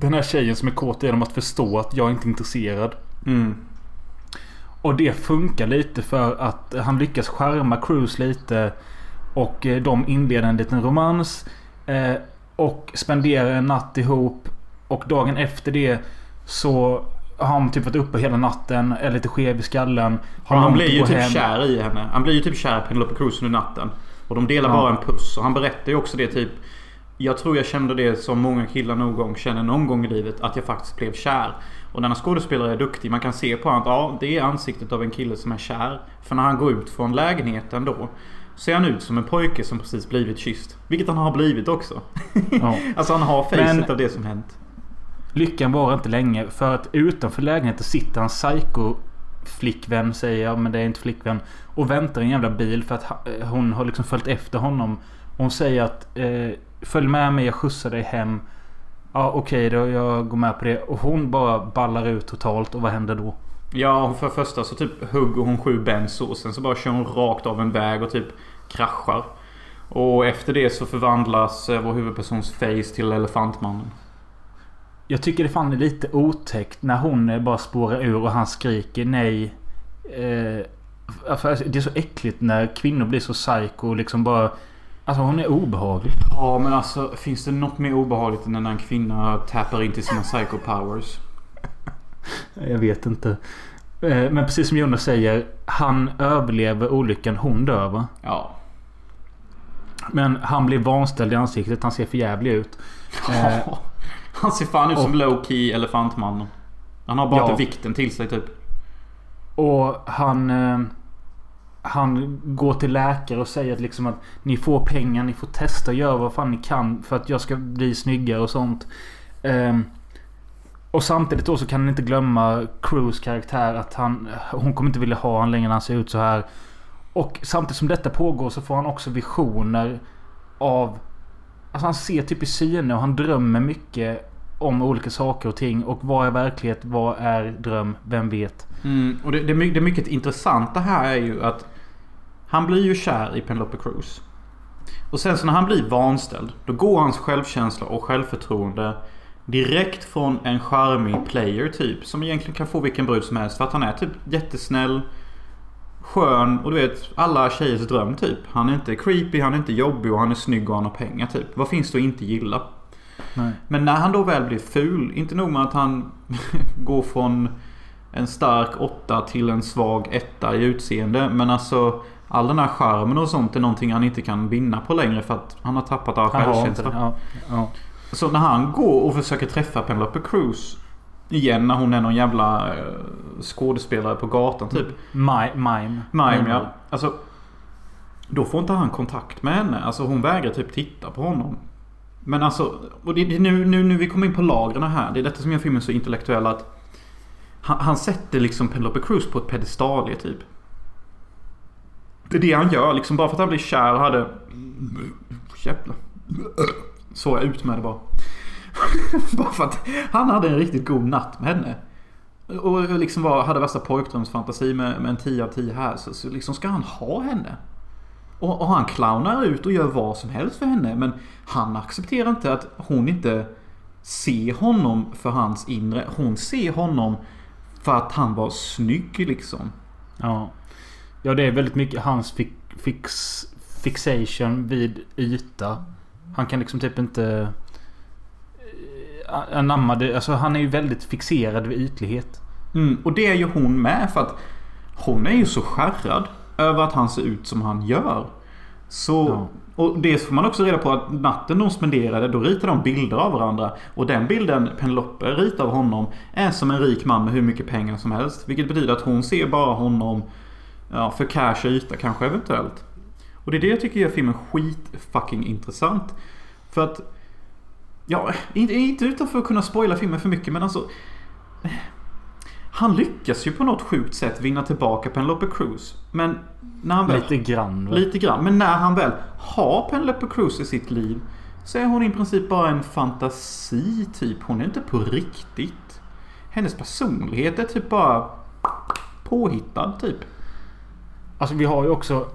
den här tjejen som är kåt genom att förstå att jag inte är intresserad. Mm. Och det funkar lite för att han lyckas skärma Cruise lite. Och eh, de inleder en liten romans. Eh, och spenderar en natt ihop. Och dagen efter det så har han typ varit uppe hela natten. Är lite skev i skallen. Han långt blir ju typ hem. kär i henne. Han blir ju typ kär i Penelope Cruz under natten. Och de delar Ja. bara en puss. Och han berättar ju också det typ. Jag tror jag kände det som många killar någon gång känner någon gång i livet. Att jag faktiskt blev kär. Och denna skådespelare är duktig. Man kan se på honom att ja, det är ansiktet av en kille som är kär. För när han går ut från lägenheten då. Ser han ut som en pojke som precis blivit kysst. Vilket han har blivit också. Ja. alltså han har facet Men- av det som hänt. Lyckan var inte länge. För att utanför lägenheten sitter en psycho flickvän säger jag, men det är inte flickvän. Och väntar i en jävla bil för att eh, hon har liksom följt efter honom. Hon säger att eh, Följ med mig, jag skjutsar dig hem. Ja okej då, jag går med på det. Och hon bara ballar ut totalt. Och vad händer då? Ja, för första så typ hugger hon sju benzo och sen så bara kör hon rakt av en väg och typ kraschar. Och efter det så förvandlas eh, vår huvudpersons face till Elefantmannen. Jag tycker det fan är lite otäckt när hon eh, bara spårar ur och han skriker nej. Eh, för det är så äckligt när kvinnor blir så psycho och liksom bara... Alltså hon är obehaglig. Ja, men alltså finns det något mer obehagligt än när en kvinna tappar in till sina psycho powers? Jag vet inte. Eh, Men precis som Jonas säger. Han överlever olyckan. Hon dör va? Ja. Men han blir vanställd i ansiktet. Han ser för jävlig ut. Eh, Han ser fan ut som low-key Elefantmannen. Han har bara Ja. inte vikten till sig typ. Och han... Han går till läkare och säger att liksom att ni får pengar, ni får testa och göra vad fan ni kan för att jag ska bli snyggare och sånt. Um, och samtidigt då så kan han inte glömma Cruise karaktär att han... Hon kommer inte vilja ha han längre när han ser ut så här. Och samtidigt som detta pågår så får han också visioner av... Alltså han ser typ i syne och han drömmer mycket om olika saker och ting. Och vad är verklighet? Vad är dröm? Vem vet? Mm, och det, det, det mycket intressanta här är ju att han blir ju kär i Penelope Cruz. Och sen så när han blir vanställd, då går hans självkänsla och självförtroende direkt från en charmig player typ. Som egentligen kan få vilken brud som helst. För att han är typ jättesnäll, skön och du vet alla tjejers dröm typ. Han är inte creepy, han är inte jobbig och han är snygg och han har pengar typ. Vad finns det att inte gilla? Nej. Men när han då väl blir ful, inte nog med att han går från en stark åtta till en svag etta i utseende. Men alltså all den här charmen och sånt är någonting han inte kan vinna på längre för att han har tappat all självkänsla. Ja, ja. Så när han går och försöker träffa Penelope Cruz igen när hon är någon jävla eh, skådespelare på gatan typ. Mi- mime. Mime ja. Alltså. Då får inte han kontakt med henne. Alltså hon vägrar typ titta på honom. Men alltså. Och det, det, nu, nu, nu vi kommer in på lagren här. Det är detta som gör filmen så intellektuell att. Han, han sätter liksom Penelope Cruz på ett pedestalie typ. Det är det han gör liksom. Bara för att han blir kär och hade... Jävlar. Så jag ut med det bara. bara för att han hade en riktigt god natt med henne. Och liksom var, hade värsta pojkdrömsfantasi med, med en 10 av 10 här. Så, så liksom ska han ha henne. Och, och han clownar ut och gör vad som helst för henne. Men han accepterar inte att hon inte ser honom för hans inre. Hon ser honom för att han var snygg liksom. Ja. Ja, det är väldigt mycket hans fi- fix, fixation vid yta. Han kan liksom typ inte... eh, Anamma det. Alltså han är ju väldigt fixerad vid ytlighet. Mm, och det är ju hon med för att hon är ju så skärrad över att han ser ut som han gör. Så, Ja. Och det får man också reda på att natten de spenderade då ritade de bilder av varandra. Och den bilden Penelope ritar av honom är som en rik man med hur mycket pengar som helst. Vilket betyder att hon ser bara honom ja, för cash och yta kanske eventuellt. Och det är det jag tycker gör filmen skit fucking intressant. För att Ja, inte, inte utan för att kunna spoila filmen för mycket men alltså Han lyckas ju på något sjukt sätt vinna tillbaka Penelope Cruz. Men när han väl... Lite grann. va? Lite grann. Men när han väl har Penelope Cruz i sitt liv så är hon i princip bara en fantasi typ. Hon är inte på riktigt. Hennes personlighet är typ bara påhittad typ. Alltså vi har ju också...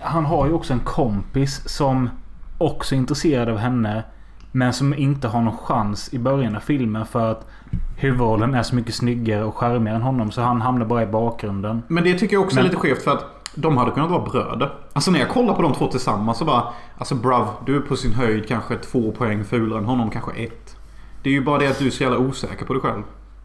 Han har ju också en kompis som också är intresserad av henne. Men som inte har någon chans i början av filmen för att huvudrollen är så mycket snyggare och charmigare än honom. Så han hamnar bara i bakgrunden. Men det tycker jag också är Men- lite skevt för att de hade kunnat vara bröder. Alltså när jag kollar på de två tillsammans så bara... Alltså brav, du är på sin höjd kanske två poäng fulare än honom, kanske ett. Det är ju bara det att du är så jävla osäker på dig själv.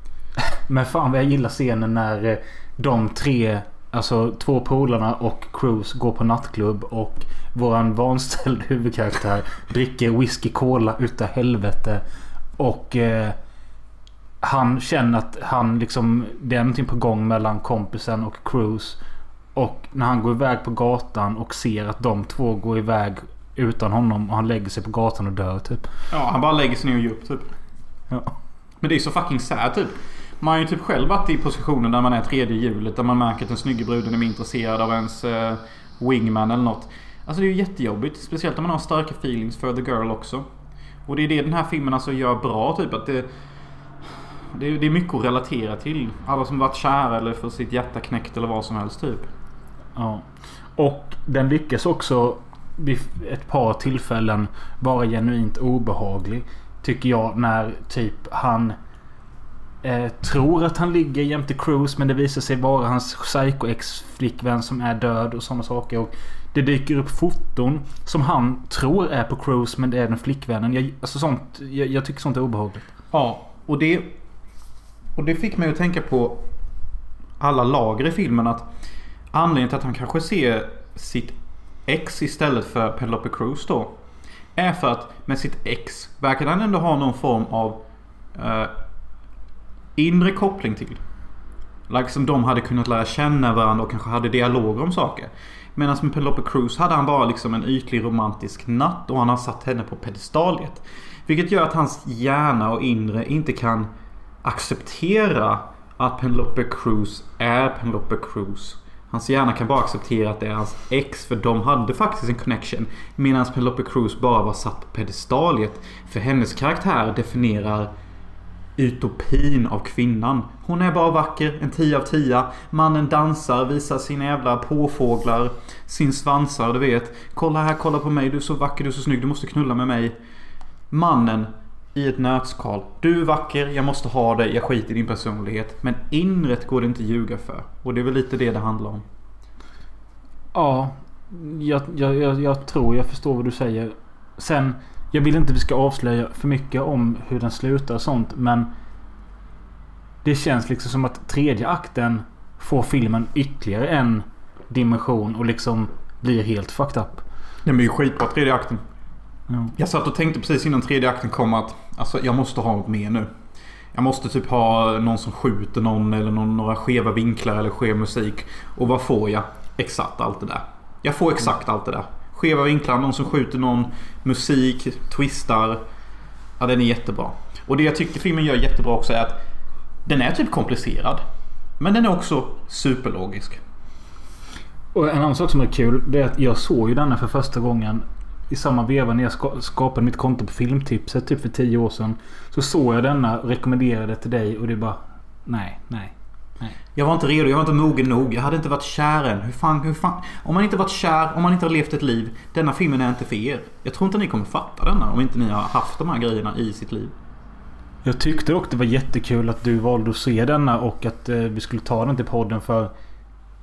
Men fan vad jag gillar scenen när eh, de tre, alltså två polarna och Cruz går på nattklubb och våran vanställd huvudkaraktär dricker whisky cola utav helvete. Och eh, han känner att han liksom, det är någonting på gång mellan kompisen och Cruz. Och när han går iväg på gatan och ser att de två går iväg utan honom och han lägger sig på gatan och dör typ. Ja, han bara lägger sig ner och ger upp typ. Ja. Men det är så fucking sad typ. Man har ju typ själv varit i positionen där man är tredje hjulet. Där man märker att den snygga bruden är mer intresserad av ens eh, wingman eller något. Alltså det är ju jättejobbigt. Speciellt om man har starka feelings för the girl också. Och det är det den här filmen alltså gör bra typ. Att det, det, är- det är mycket att relatera till. Alla som varit kära eller för sitt hjärta knäckt eller vad som helst typ. Ja. Och den lyckas också vid ett par tillfällen vara genuint obehaglig. Tycker jag när typ han eh, tror att han ligger jämte Cruise men det visar sig vara hans psycho-ex-flickvän som är död och sådana saker. Och det dyker upp foton som han tror är på Cruise men det är den flickvännen. Jag, alltså sånt, jag, jag tycker sånt är obehagligt. Ja, och det... Och det fick mig att tänka på alla lager i filmen att anledningen till att han kanske ser sitt ex istället för Penelope Cruz då. Är för att med sitt ex verkar han ändå ha någon form av eh, inre koppling till. Liksom de hade kunnat lära känna varandra och kanske hade dialoger om saker. Medan med Penelope Cruz hade han bara liksom en ytlig romantisk natt och han har satt henne på pedestaliet. Vilket gör att hans hjärna och inre inte kan acceptera att Penelope Cruz är Penelope Cruz. Hans hjärna kan bara acceptera att det är hans ex för de hade faktiskt en connection. Medan Penelope Cruz bara var satt på pedestaliet. För hennes karaktär definierar utopin av kvinnan. Hon är bara vacker, en 10 av 10. Mannen dansar, visar sina jävla påfåglar, sin svansar, du vet. Kolla här, kolla på mig, du är så vacker, du är så snygg, du måste knulla med mig. Mannen i ett nötskal. Du är vacker, jag måste ha dig, jag skiter i din personlighet. Men inret går det inte att ljuga för. Och det är väl lite det det handlar om. Ja, jag, jag, jag, jag tror jag förstår vad du säger. Sen, jag vill inte vi ska avslöja för mycket om hur den slutar och sånt. Men det känns liksom som att tredje akten får filmen ytterligare en dimension och liksom blir helt fucked up. Den blir ju skitbra tredje akten. Ja. Jag satt och tänkte precis innan tredje akten kom att alltså, jag måste ha något mer nu. Jag måste typ ha någon som skjuter någon eller någon, några skeva vinklar eller skev musik. Och vad får jag? Exakt allt det där. Jag får exakt allt det där. Skeva vinklar, någon som skjuter någon, musik, twistar. Ja, den är jättebra. Och det jag tycker filmen gör jättebra också är att den är typ komplicerad. Men den är också superlogisk. Och en annan sak som är kul. Det är att jag såg ju denna för första gången. I samma veva när jag skapade mitt konto på Filmtipset typ för tio år sedan. Så såg jag denna rekommenderade till dig och det bara... Nej, nej. Jag var inte redo, jag var inte mogen nog. Jag hade inte varit kär än. Hur fan, hur fan? Om man inte varit kär, om man inte har levt ett liv. Denna filmen är inte för er. Jag tror inte ni kommer fatta denna om inte ni har haft de här grejerna i sitt liv. Jag tyckte dock det var jättekul att du valde att se denna och att eh, vi skulle ta den till podden för...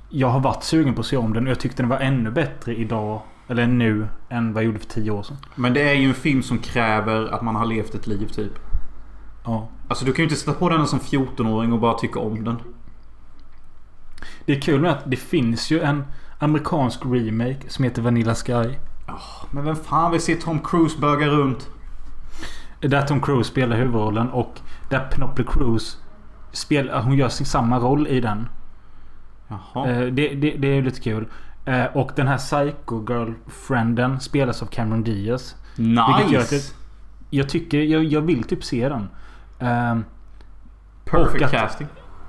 Jag har varit sugen på att se om den och jag tyckte den var ännu bättre idag. Eller nu. Än vad jag gjorde för tio år sedan. Men det är ju en film som kräver att man har levt ett liv typ. Ja. Alltså du kan ju inte sätta på den som 14-åring och bara tycka om den. Det är kul med att det finns ju en amerikansk remake som heter Vanilla Sky. Men vem fan vill se Tom Cruise böga runt? Där Tom Cruise spelar huvudrollen och där Penelope Cruz spelar, hon gör sin samma roll i den. Jaha. Eh, det, det, det är ju lite kul. Eh, och den här Psycho Girlfrienden spelas av Cameron Diaz. nice! Jag tycker, jag, jag vill typ se den. Eh, Perfect att- casting.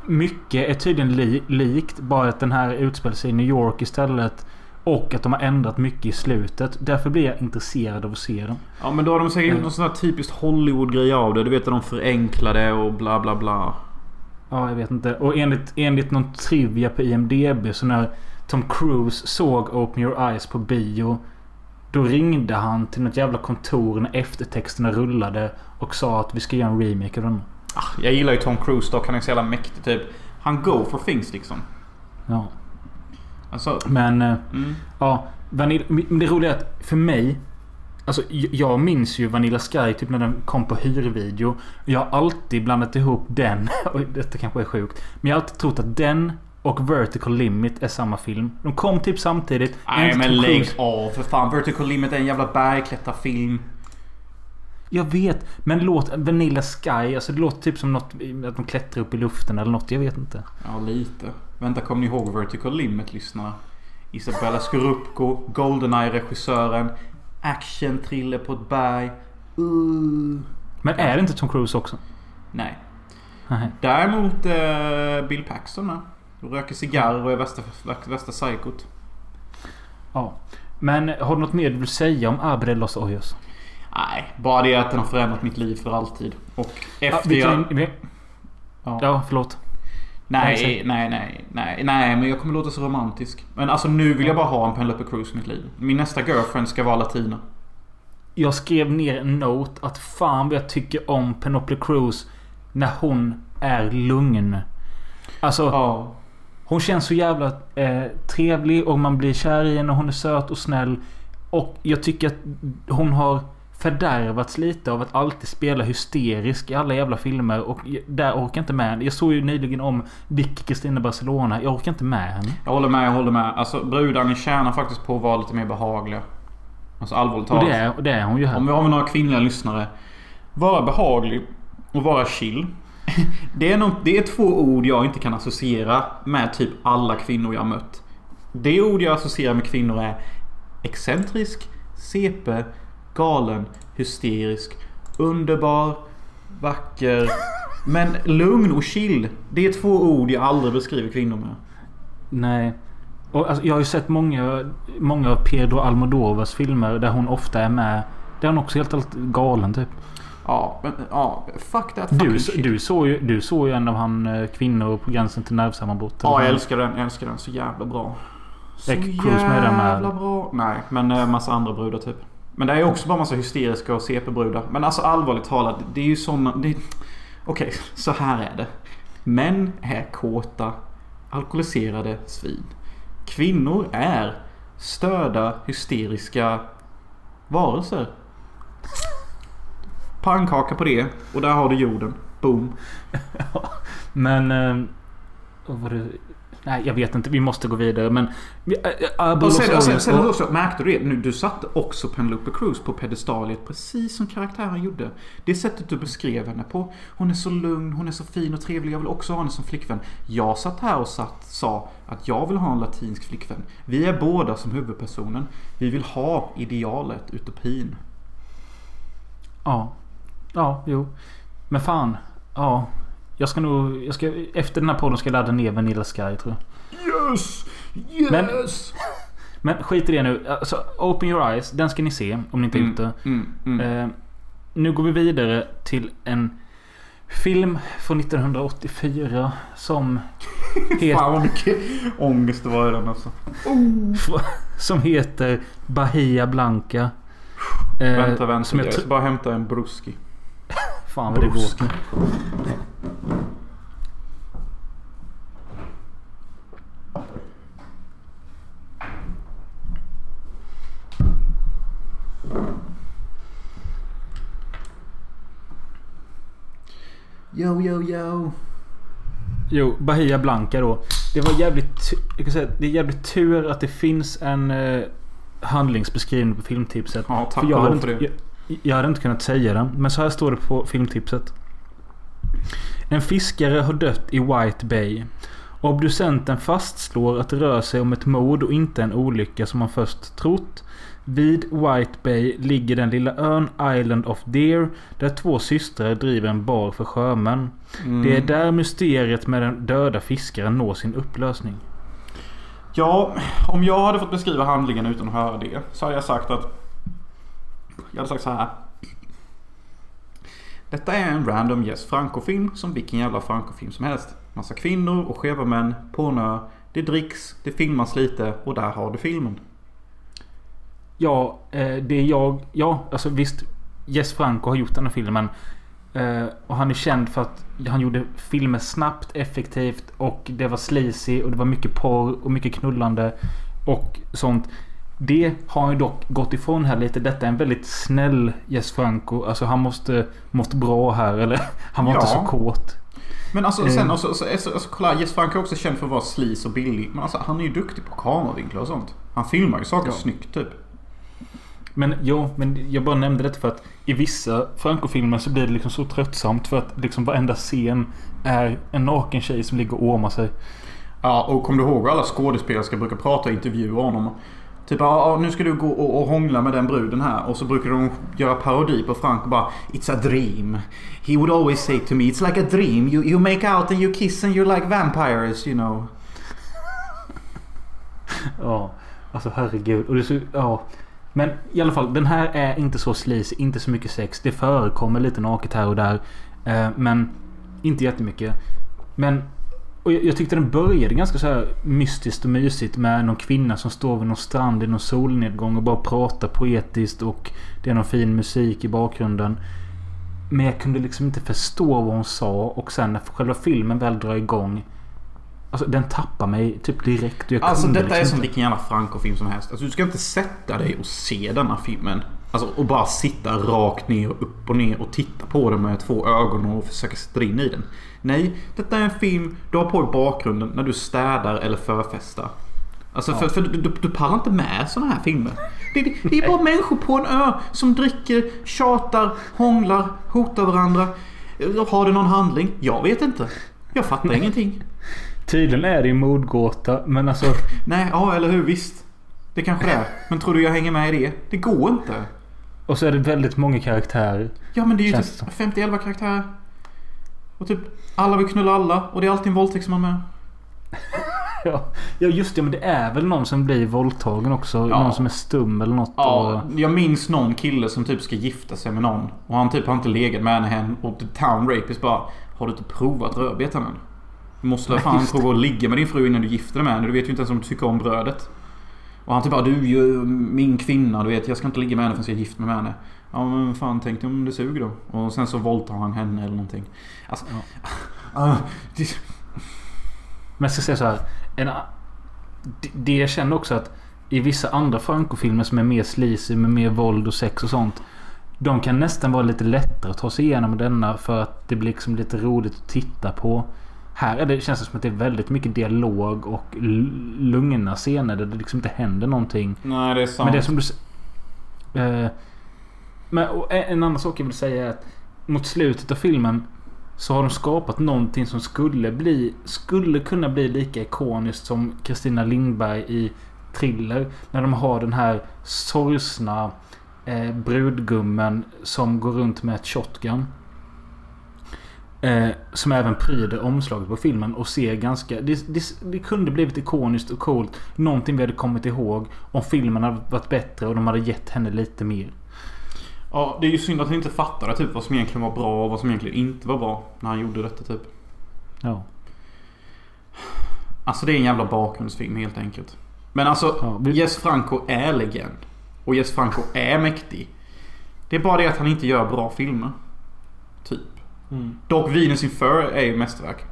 Mycket är tydligen li, likt. Bara att den här utspelar sig i New York istället. Och att de har ändrat mycket i slutet. Därför blir jag intresserad av att se den. Ja men då har de säkert gjort Mm. någon sån här typiskt Hollywood-grej av det. Du vet att de förenklade och bla bla bla. Ja, jag vet inte. Och enligt, enligt någon trivia på IMDB så när Tom Cruise såg Open Your Eyes på bio. Då ringde han till något jävla kontor när eftertexterna rullade. Och sa att vi ska göra en remake av den. Ah, jag gillar ju Tom Cruise dock. Han är så jävla mäktig typ. Han go for things liksom. Ja. Alltså... Men... eh, Mm. Ja, Vanilla, det roliga är att för mig... Alltså jag minns ju Vanilla Sky typ när den kom på hyrvideo. Jag har alltid blandat ihop den. Och detta kanske är sjukt. Men jag har alltid trott att den och Vertical Limit är samma film. De kom typ samtidigt. Nej En men lägg av för fan. Vertical Limit är en jävla bergklättarfilm. Jag vet. Men låt Vanilla Sky. Alltså det låter typ som något att de klättrar upp i luften eller något. Jag vet inte. Ja, lite. Vänta, kommer ni ihåg Vertical Limit, lyssnarna? Isabella Scorupco, Goldeneye-regissören. Action-thriller på ett berg. Uh. Men är det inte Tom Cruise också? Nej. Nej. Däremot eh, Bill Paxton med. Röker cigarr och är värsta, värsta psykot. Ja. Men har du något mer du vill säga om Abre los Ojos? Nej, bara det att den har förändrat mitt liv för alltid. Och Ja, efter vi jag... kan, Ja. ja, förlåt. Nej, Nej, nej, nej, nej, men jag kommer låta så romantisk. Men alltså nu vill jag bara ha en Penelope Cruz i mitt liv. Min nästa girlfriend ska vara latina. Jag skrev ner en note att fan vad jag tycker om Penelope Cruz när hon är lugn. Alltså, Ja. hon känns så jävla eh, trevlig och man blir kär i henne och hon är söt och snäll. Och jag tycker att hon har fördärvats lite av att alltid spela hysterisk i alla jävla filmer. Och där orkar jag inte med. Jag såg ju nyligen om Vicky Kristina Barcelona. Jag orkar inte med henne. Jag håller med, jag håller med. Alltså brudarna tjänar faktiskt på att vara lite mer behagliga. Alltså allvarligt Och talat. det är, och det är hon ju här. Om vi har några kvinnliga lyssnare. Vara behaglig och vara chill. Det är, nog, det är två ord jag inte kan associera med typ alla kvinnor jag mött. Det ord jag associerar med kvinnor är excentrisk, CP, galen, hysterisk, underbar, vacker. Men lugn och chill. Det är två ord jag aldrig beskriver kvinnor med. Nej. Och alltså, jag har ju sett många, många av Pedro Almodovas filmer där hon ofta är med. Där är hon också helt, helt galen typ. Ja, men ja. Fuck that Du, shit. du, såg ju, du såg ju en av han eh, kvinnor på gränsen till nervsammanbrott. Ja, jag älskar den. Jag älskar den så jävla bra. Så Cruise med den jävla bra. Nej, men en massa andra brudar typ. Men det är också bara massa hysteriska och CP-brudar. Men alltså allvarligt talat, det är ju såna... Det... Okej, så här är det. Män är kåta, alkoholiserade svin. Kvinnor är störda, hysteriska varelser. Pannkaka på det och där har du jorden. Boom. Men... Eh, vad var det? Nej, jag vet inte. Vi måste gå vidare. Men... Och sen, och sen, sen också, märkte du det? Nu, du satte också Penelope Cruz på pedestaliet precis som karaktären gjorde. Det sättet du beskrev henne på. Hon är så lugn, hon är så fin och trevlig. Jag vill också ha henne som flickvän. Jag satt här och satt, sa att jag vill ha en latinsk flickvän. Vi är båda som huvudpersonen. Vi vill ha idealet, utopin. Ja. Ja, jo. Men fan. Ja. Jag ska nog... Jag ska, efter den här podden ska jag ladda ner Vanilla Sky tror jag. Yes! Yes! Men- Men skit i det nu. Alltså, Open Your Eyes. Den ska ni se om ni inte har gjort det. Mm, mm. Eh, nu går vi vidare till en film från 1984 som heter, Fan vad mycket ångest det var i den alltså. som heter Bahia Blanca. Eh, vänta, vänta. Som jag jag ska bara hämta en bruski. Fan vad det Brusk. går. Yo, yo, yo. Jo, Bahia Blanca då. Det var jävligt... Jag kan säga, det är jävligt tur att det finns en eh, handlingsbeskrivning på filmtipset. Ja, tack För jag hade, för det. jag, jag hade inte kunnat säga den. Men så här står det på filmtipset. En fiskare har dött i White Bay. Obducenten fastslår att det rör sig om ett mord och inte en olycka som man först trott. Vid White Bay ligger den lilla ön Island of Deer där två systrar driver en bar för sjömän. Mm. Det är där mysteriet med den döda fiskaren når sin upplösning. Ja, om jag hade fått beskriva handlingen utan att höra det så hade jag sagt att... Jag hade sagt så här. Detta är en random Yes Franco-film som vilken jävla Franco-film som helst. Massa kvinnor och skeva män på en ö. Det dricks, det filmas lite och där har du filmen. Ja, eh, det är jag... Ja, alltså visst. Jess Franco har gjort den här filmen. Eh, och han är känd för att han gjorde filmer snabbt, effektivt och det var sleazy och det var mycket porr och mycket knullande och sånt. Det har han ju dock gått ifrån här lite. Detta är en väldigt snäll Jess Franco. Alltså han måste mått bra här eller han var inte Ja. så kåt. Men alltså sen alltså, alltså, alltså, kolla Yes Franco är också känd för att vara sleaze och billig. Men alltså han är ju duktig på kameravinklar och sånt. Han filmar ju saker Ja. snyggt typ. Men jo, men jag bara nämnde detta för att i vissa Franco-filmer så blir det liksom så tröttsamt för att liksom varenda scen är en naken tjej som ligger och ormar sig. Ja, och kommer du ihåg hur alla skådespelerskor brukar prata och intervjua honom? Typ ah, nu ska du gå och, och hångla med den bruden här. Och så brukar de göra parodi på Frank och bara It's a dream. He would always say to me It's like a dream. You, you make out and you kiss and you're like vampires, you know. Ja, alltså herregud. Och det så, ja. Men i alla fall, den här är inte så sleazy, inte så mycket sex. Det förekommer lite naket här och där. Eh, men inte jättemycket. Men och jag, jag tyckte den började ganska så här mystiskt och mysigt med någon kvinna som står vid någon strand i någon solnedgång och bara pratar poetiskt och det är någon fin musik i bakgrunden. Men jag kunde liksom inte förstå vad hon sa och sen när själva filmen väl drar igång Alltså den tappar mig typ direkt. Jag Alltså detta är liksom som inte- vilken jävla Franco-film som helst. Alltså du ska inte sätta dig och se denna filmen. Alltså och bara sitta rakt ner och upp och ner och titta på den med två ögon och försöka sätta in i den. Nej, detta är en film du har på i bakgrunden när du städar eller förfestar. Alltså för, för du, du, du pallar inte med såna här filmer. Det, det, det är bara människor på en ö som dricker, tjatar, hånglar, hotar varandra. Har det någon handling? Jag vet inte. Jag fattar ingenting. Tydligen är det en mordgåta men alltså... Nej, ja eller hur, visst. Det kanske det är. Men tror du jag hänger med i det? Det går inte. Och så är det väldigt många karaktärer. Ja men det är ju Känns typ 50-11 karaktärer. Och typ alla vill knulla alla och det är alltid en våldtäktsman med. Ja, ja just det men det är väl någon som blir våldtagen också. Ja. Någon som är stum eller något. Ja, Och, jag minns någon kille som typ ska gifta sig med någon. Och han typ har inte legat med henne än. Och the town rapist bara Har du inte provat rödbetan än? Du måste väl fan prova att ligga med din fru innan du gifter dig med henne. Du vet ju inte ens om du tycker om brödet. Och han typ bara du är ju min kvinna du vet. Jag ska inte ligga med henne förrän jag är gift med henne. Ja men fan tänk dig om det suger då. Och sen så våldtar han henne eller någonting. Alltså. Ah, det, Men jag ska säga så här. En, det jag känner också att i vissa andra Franco-filmer som är mer sleazy med mer våld och sex och sånt. De kan nästan vara lite lättare att ta sig igenom denna för att det blir liksom lite roligt att titta på. Här är det, känns det som att det är väldigt mycket dialog och lugna scener där det liksom inte händer någonting. nej det är sant. Men det är som du... Eh, men en annan sak jag vill säga är att mot slutet av filmen så har de skapat någonting som skulle bli... Skulle kunna bli lika ikoniskt som Kristina Lindberg i Thriller. När de har den här sorgsna eh, brudgummen som går runt med ett shotgun. Eh, som även pryder omslaget på filmen och ser ganska... Det, det, det kunde blivit ikoniskt och coolt. Någonting vi hade kommit ihåg om filmen hade varit bättre och de hade gett henne lite mer. Ja, det är ju synd att han inte fattade typ vad som egentligen var bra och vad som egentligen inte var bra. När han gjorde detta typ. Ja. Alltså det är en jävla bakgrundsfilm helt enkelt. Men alltså, Ja, vi- Jess Franco är legend. Och Jess Franco är mäktig. Det är bara det att han inte gör bra filmer. Typ. Dock Venus in Fur är ju mästerverk.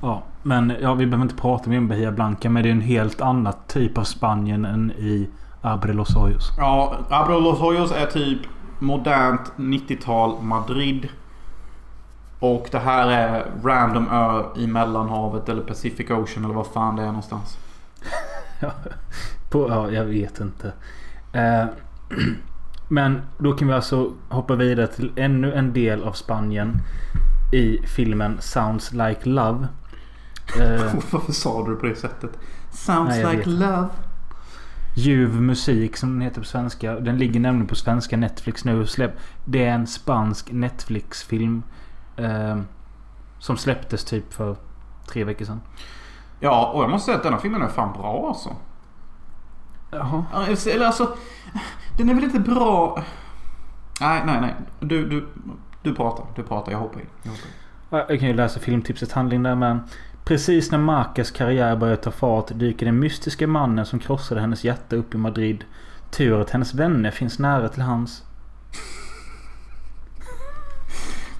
Ja, men ja, vi behöver inte prata mer om Bahia Blanca. Men det är en helt annan typ av Spanien än i Abre los Hoyos. Ja, Abro Los Hoyos är typ modernt 90-tal Madrid. Och det här är random ö i mellanhavet eller Pacific Ocean eller vad fan det är någonstans. På, ja, jag vet inte. Eh, men då kan vi alltså hoppa vidare till ännu en del av Spanien. I filmen Sounds Like Love. Eh, Varför sa du det på det sättet? Sounds Nej, like love. Ljuv musik som den heter på svenska. Den ligger nämligen på svenska Netflix nu. Släpp. Det är en spansk Netflix-film. Eh, som släpptes typ för tre veckor sedan. Ja, och jag måste säga att denna filmen är fan bra alltså. Jaha. Ja, Eller alltså, den är väl inte bra... Nej, nej, nej. Du, du, du pratar. Du pratar. Jag hoppar in. Jag hoppar in. Ja, Jag kan ju läsa filmtipsets handling där men Precis när Marcas karriär börjar ta fart dyker den mystiska mannen som krossade hennes hjärta upp i Madrid. Tur att hennes vänner finns nära till hans.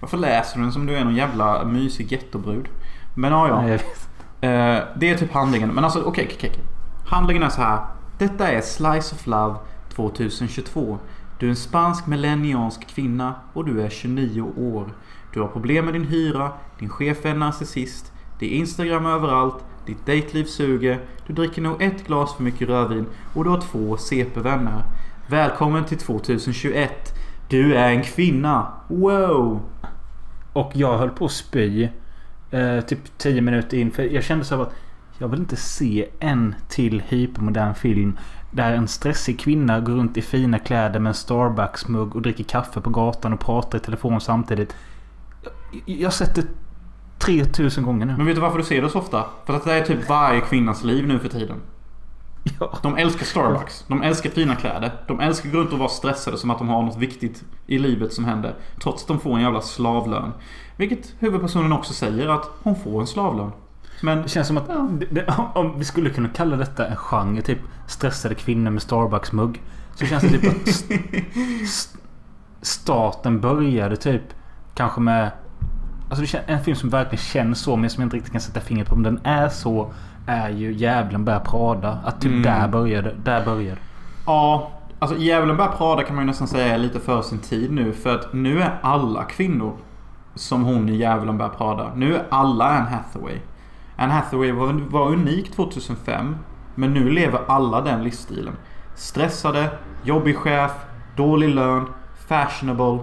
Varför läser du den som du är någon jävla mysig gettobrud? Men ja, ja. Nej, jag vet. Eh, det är typ handlingen. Men alltså okej, okej, okej. Handlingen är så här. Detta är Slice of Love 2022. Du är en spansk millenniansk kvinna och du är 29 år. Du har problem med din hyra, din chef är en narcissist, det är Instagram överallt, ditt dejtliv suger, du dricker nog ett glas för mycket rödvin och du har två CP-vänner. Välkommen till 2021. Du är en kvinna. Wow! Och jag höll på att spy. Eh, typ 10 minuter in. För jag kände så att jag vill inte se en till hypermodern film. Där en stressig kvinna går runt i fina kläder med en Starbucks-mugg och dricker kaffe på gatan och pratar i telefon samtidigt. Jag, jag har sett det 3000 gånger nu. Men vet du varför du ser det så ofta? För att det är typ varje kvinnas liv nu för tiden. Ja. De älskar Starbucks. De älskar fina kläder. De älskar att gå runt och vara stressade som att de har något viktigt i livet som händer. Trots att de får en jävla slavlön. Vilket huvudpersonen också säger att hon får en slavlön. Men Det känns som att det, det, om vi skulle kunna kalla detta en genre. Typ stressade kvinnor med Starbucks-mugg. Så känns det typ att st- st- staten började typ kanske med... Alltså en film som verkligen känns så men som jag inte riktigt kan sätta fingret på om den är så. Är ju Djävulen bär Prada. Att typ Mm. där började. Där började. ja, alltså Djävulen bär Prada kan man ju nästan säga är lite för sin tid nu. För att nu är alla kvinnor som hon i Djävulen bär Prada. Nu är alla Anne Hathaway. Anne Hathaway var, var unik 2005. Men nu lever alla den livsstilen. Stressade, jobbig chef, dålig lön, fashionable.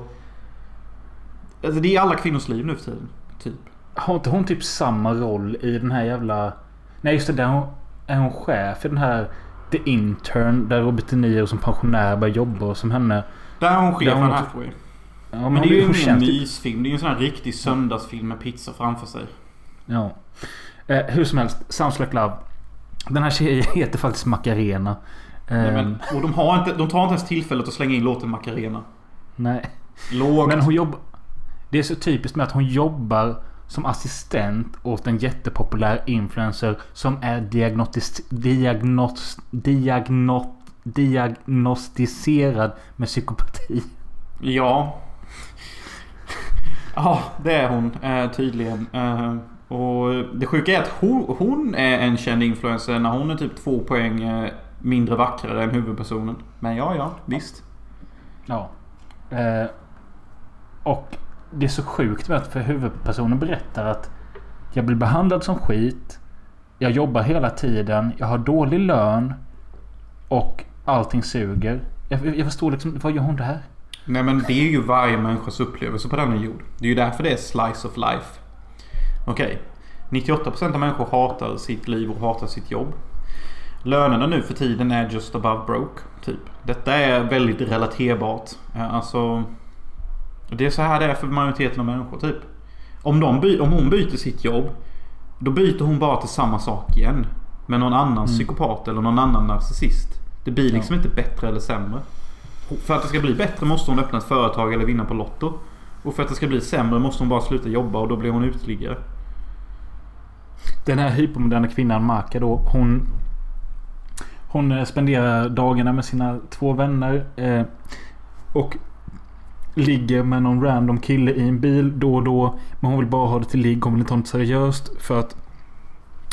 Alltså det är alla kvinnors liv nu för tiden. Typ. Har inte hon typ samma roll i den här jävla... Nej just det. Där hon, är hon chef i den här The Intern. Där Robert De Niro som pensionär börjar jobba som henne. Där är hon chef Anne har- Hathaway. Ja, Men, det är ju känns typ- mysfilm. Det är ju en sån här riktig söndagsfilm med pizza framför sig. Ja. Eh, hur som helst. Sounds like love. Den här tjejen heter faktiskt Macarena. Eh, Nej, men, och de, har inte, de tar inte ens tillfället att slänga in låten Macarena. nej. Lågt. Men hon jobbar... Det är så typiskt med att hon jobbar som assistent åt en jättepopulär influencer som är diagnotis, diagnos, diagnos, diagnostiserad med psykopati. Ja. Ja, det är hon eh, tydligen. Och det sjuka är att hon, hon är en känd influencer när hon är typ två poäng eh, mindre vackrare än huvudpersonen. Men ja, ja, visst. Ja. Eh, och det är så sjukt med att för huvudpersonen berättar att jag blir behandlad som skit. Jag jobbar hela tiden. Jag har dålig lön. Och allting suger. Jag, jag förstår liksom, vad gör hon där? Nej men det är ju varje människas upplevelse på denna jord. Det är ju därför det är slice of life. Okej. 98% av människor hatar sitt liv och hatar sitt jobb. Lönerna nu för tiden är just above broke. Typ. Detta är väldigt relaterbart. Eh, Alltså... Det är så här det är för majoriteten av människor typ. Om, de om hon byter sitt jobb. Då byter hon bara till samma sak igen. Med någon annan psykopat eller någon annan narcissist. Det blir liksom inte bättre eller sämre. För att det ska bli bättre måste hon öppna ett företag eller vinna på Lotto. Och för att det ska bli sämre måste hon bara sluta jobba och då blir hon uteliggare. Den här hypermoderna kvinnan Maka då. Hon... Hon eh, spenderar dagarna med sina två vänner. Eh, och ligger med någon random kille i en bil då och då. Men hon vill bara ha det till ligg. Hon vill inte ha något seriöst. För att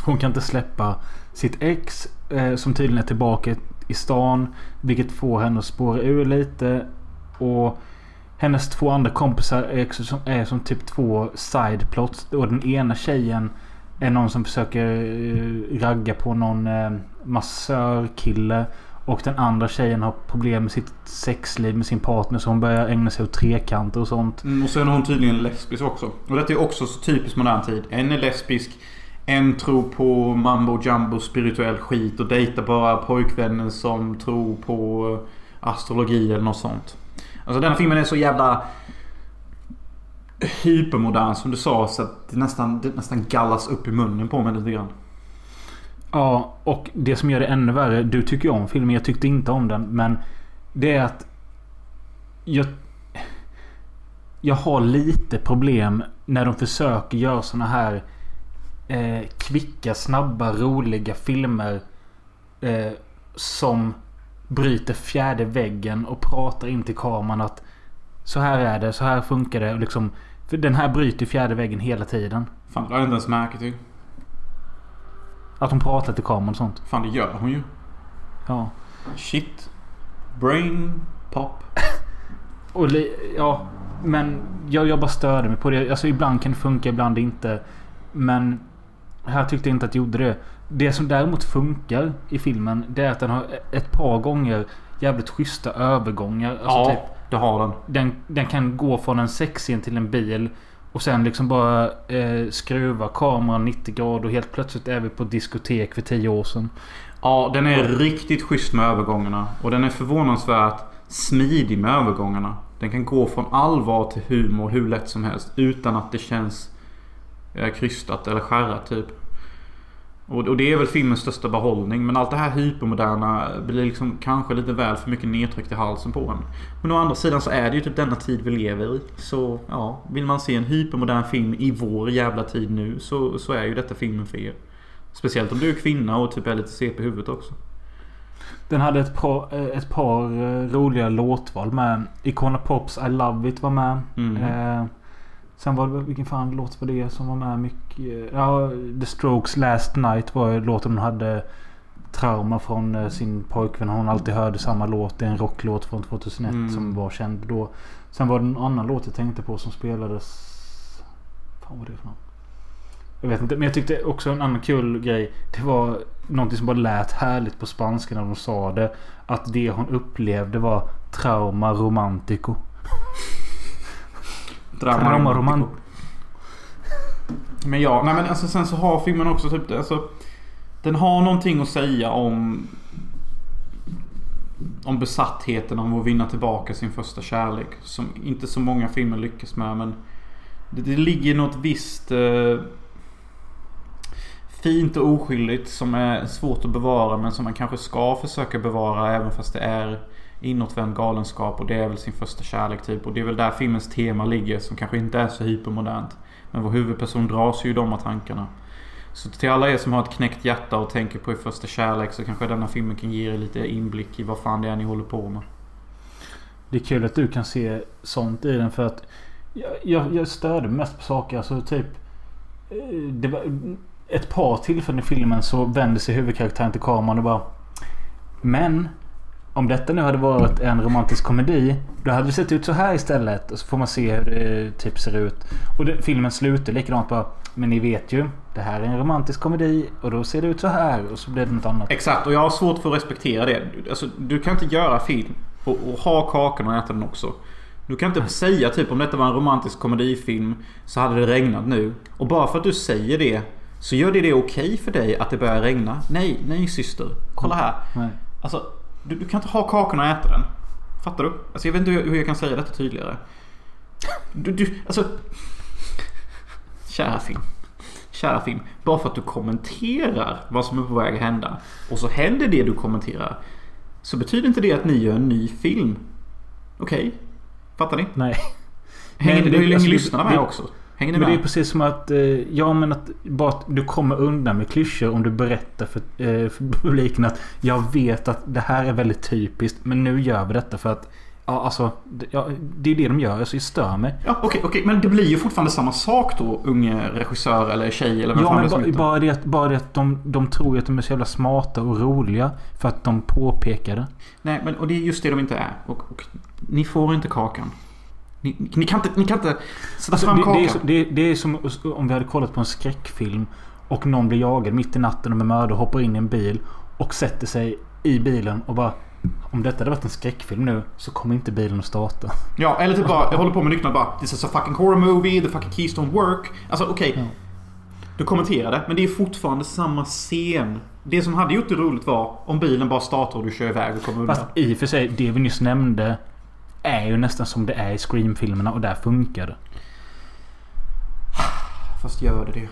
hon kan inte släppa sitt ex. Eh, som tydligen är tillbaka i stan. Vilket får henne att spåra ur lite. Och hennes två andra kompisar är, också som, är som typ två sideplots. Och den ena tjejen är någon som försöker eh, ragga på någon eh, massörkille. Och den andra tjejen har problem med sitt sexliv med sin partner. Så hon börjar ägna sig åt trekanter och sånt. Mm, och sen är hon tydligen lesbisk också. Och detta är också så typiskt modern tid. En är lesbisk. En tror på mambo jumbo spirituell skit och dejtar bara pojkvänner som tror på eh, astrologi eller något sånt. Alltså den här filmen är så jävla hypermodern som du sa så att det nästan, det nästan gallas upp i munnen på mig lite grann. Ja, och det som gör det ännu värre. Du tycker ju om filmen. Jag tyckte inte om den. Men det är att... Jag... Jag har lite problem när de försöker göra såna här eh, kvicka, snabba, roliga filmer. Eh, som bryter fjärde väggen och pratar in till kameran att så här är det, så här funkar det. Och liksom, för den här bryter fjärde väggen hela tiden. Fan, det har jag inte ens märkt till. Att hon pratar till kameran och sånt. Fan, det gör hon ju. Ja. Shit. Brain pop. Och ja, men jag, jag bara störde mig på det. Alltså ibland kan det funka, ibland inte. Men här tyckte jag inte att det gjorde det. Det som däremot funkar i filmen det är att den har ett par gånger jävligt schyssta övergångar. Alltså ja, typ, det har den. den, den kan gå från en sexscen till en bil. Och sen liksom bara eh, skruva kameran 90 grader och helt plötsligt är vi på diskotek för 10 år sedan. Ja, den är riktigt schysst med övergångarna. Och den är förvånansvärt smidig med övergångarna. Den kan gå från allvar till humor hur lätt som helst. Utan att det känns eh, krystat eller skärrat typ. Och, det är väl filmens största behållning. Men allt det här hypermoderna blir liksom kanske lite väl för mycket nedtryckt i halsen på en. Men å andra sidan så är det ju typ denna tid vi lever i. Så ja, vill man se en hypermodern film i vår jävla tid nu så, så är ju detta filmen för er. Speciellt om du är kvinna och typ är lite CP i huvudet också. Den hade ett par, eh, ett par eh, roliga låtval med. Icona Pops I Love It var med. Mm. Eh, sen var det, vilken fan låt var det som var med mycket? Ja, The Strokes Last Night var låten hon hade trauma från eh, sin pojkvän. Hon alltid hörde samma låt. Det är en rocklåt från 2001 Mm. som var känd då. Sen var det en annan låt jag tänkte på som spelades... Fan vad var det för någon? Jag vet inte. Men jag tyckte också en annan kul grej. Det var någonting som bara lät härligt på spanska när de sa det. Att det hon upplevde var trauma romantico. Trauma romantico. Men ja, nej men alltså sen så har filmen också typ alltså, Den har någonting att säga om Om besattheten om att vinna tillbaka sin första kärlek. Som inte så många filmer lyckas med men Det, det ligger något visst eh, Fint och oskyldigt som är svårt att bevara men som man kanske ska försöka bevara även fast det är Inåtvänd galenskap och det är väl sin första kärlek typ. Och det är väl där filmens tema ligger som kanske inte är så hypermodernt. Men vår huvudperson dras ju i de här tankarna. Så till alla er som har ett knäckt hjärta och tänker på er första kärlek så kanske denna filmen kan ge er lite inblick i vad fan det är ni håller på med. Det är kul att du kan se sånt i den för att jag, jag, jag störde mest på saker. Alltså typ... Eh, det var ett par tillfällen i filmen så vänder sig huvudkaraktären till kameran och bara... Men om detta nu hade varit en romantisk komedi. Då hade det sett ut så här istället. Och så får man se hur det typ ser ut. Och det, filmen slutar likadant bara. Men ni vet ju. Det här är en romantisk komedi. Och då ser det ut så här. Och så blir det något annat. Exakt och jag har svårt för att respektera det. Alltså, du kan inte göra film och, och ha kakan och äta den också. Du kan inte säga typ om detta var en romantisk komedifilm så hade det regnat nu. Och bara för att du säger det så gör det det okej för dig att det börjar regna? Nej, nej syster. Kolla här. Nej. Alltså, du, du kan inte ha kakan och äta den. Fattar du? Alltså jag vet inte hur, hur jag kan säga detta tydligare. Du, du, alltså... Kära film. Kära film. Bara för att du kommenterar vad som är på väg att hända. Och så händer det du kommenterar. Så betyder inte det att ni gör en ny film. Okej? Fattar ni? Nej. Hänger Men det, det- hur länge alltså, det- lyssnar med också? Hänger ni Men det är med? precis som att... Eh, ja men att bara att du kommer undan med klyschor om du berättar för, eh, för publiken att jag vet att det här är väldigt typiskt. Men nu gör vi detta för att... Ja alltså. Det, ja, det är det de gör. Alltså jag stör mig. Ja, okej, okej. Men det blir ju fortfarande samma sak då, unge regissör eller tjej eller vem Ja fan det men som ba, bara det att, bara det att de, de tror ju att de är så jävla smarta och roliga. För att de påpekar det. Nej, men och det är just det de inte är. Och, och ni får inte kakan. Ni, ni, kan, inte, ni kan inte sätta Alltså, fram det, kakan. det, det, det är som om vi hade kollat på en skräckfilm och någon blir jagad mitt i natten och med mördare hoppar in i en bil och sätter sig i bilen och bara om detta hade varit en skräckfilm nu så kommer inte bilen att starta. Ja, eller typ bara, jag håller på med nycklarna bara This is a fucking horror movie, the fucking keys don't work. Alltså okej. Ja. Du kommenterar det, men det är fortfarande samma scen. Det som hade gjort det roligt var om bilen bara startar och du kör iväg och kommer undan. Fast i och för sig, det vi nyss nämnde är ju nästan som det är i Scream-filmerna och där funkar det. Fast gör det det?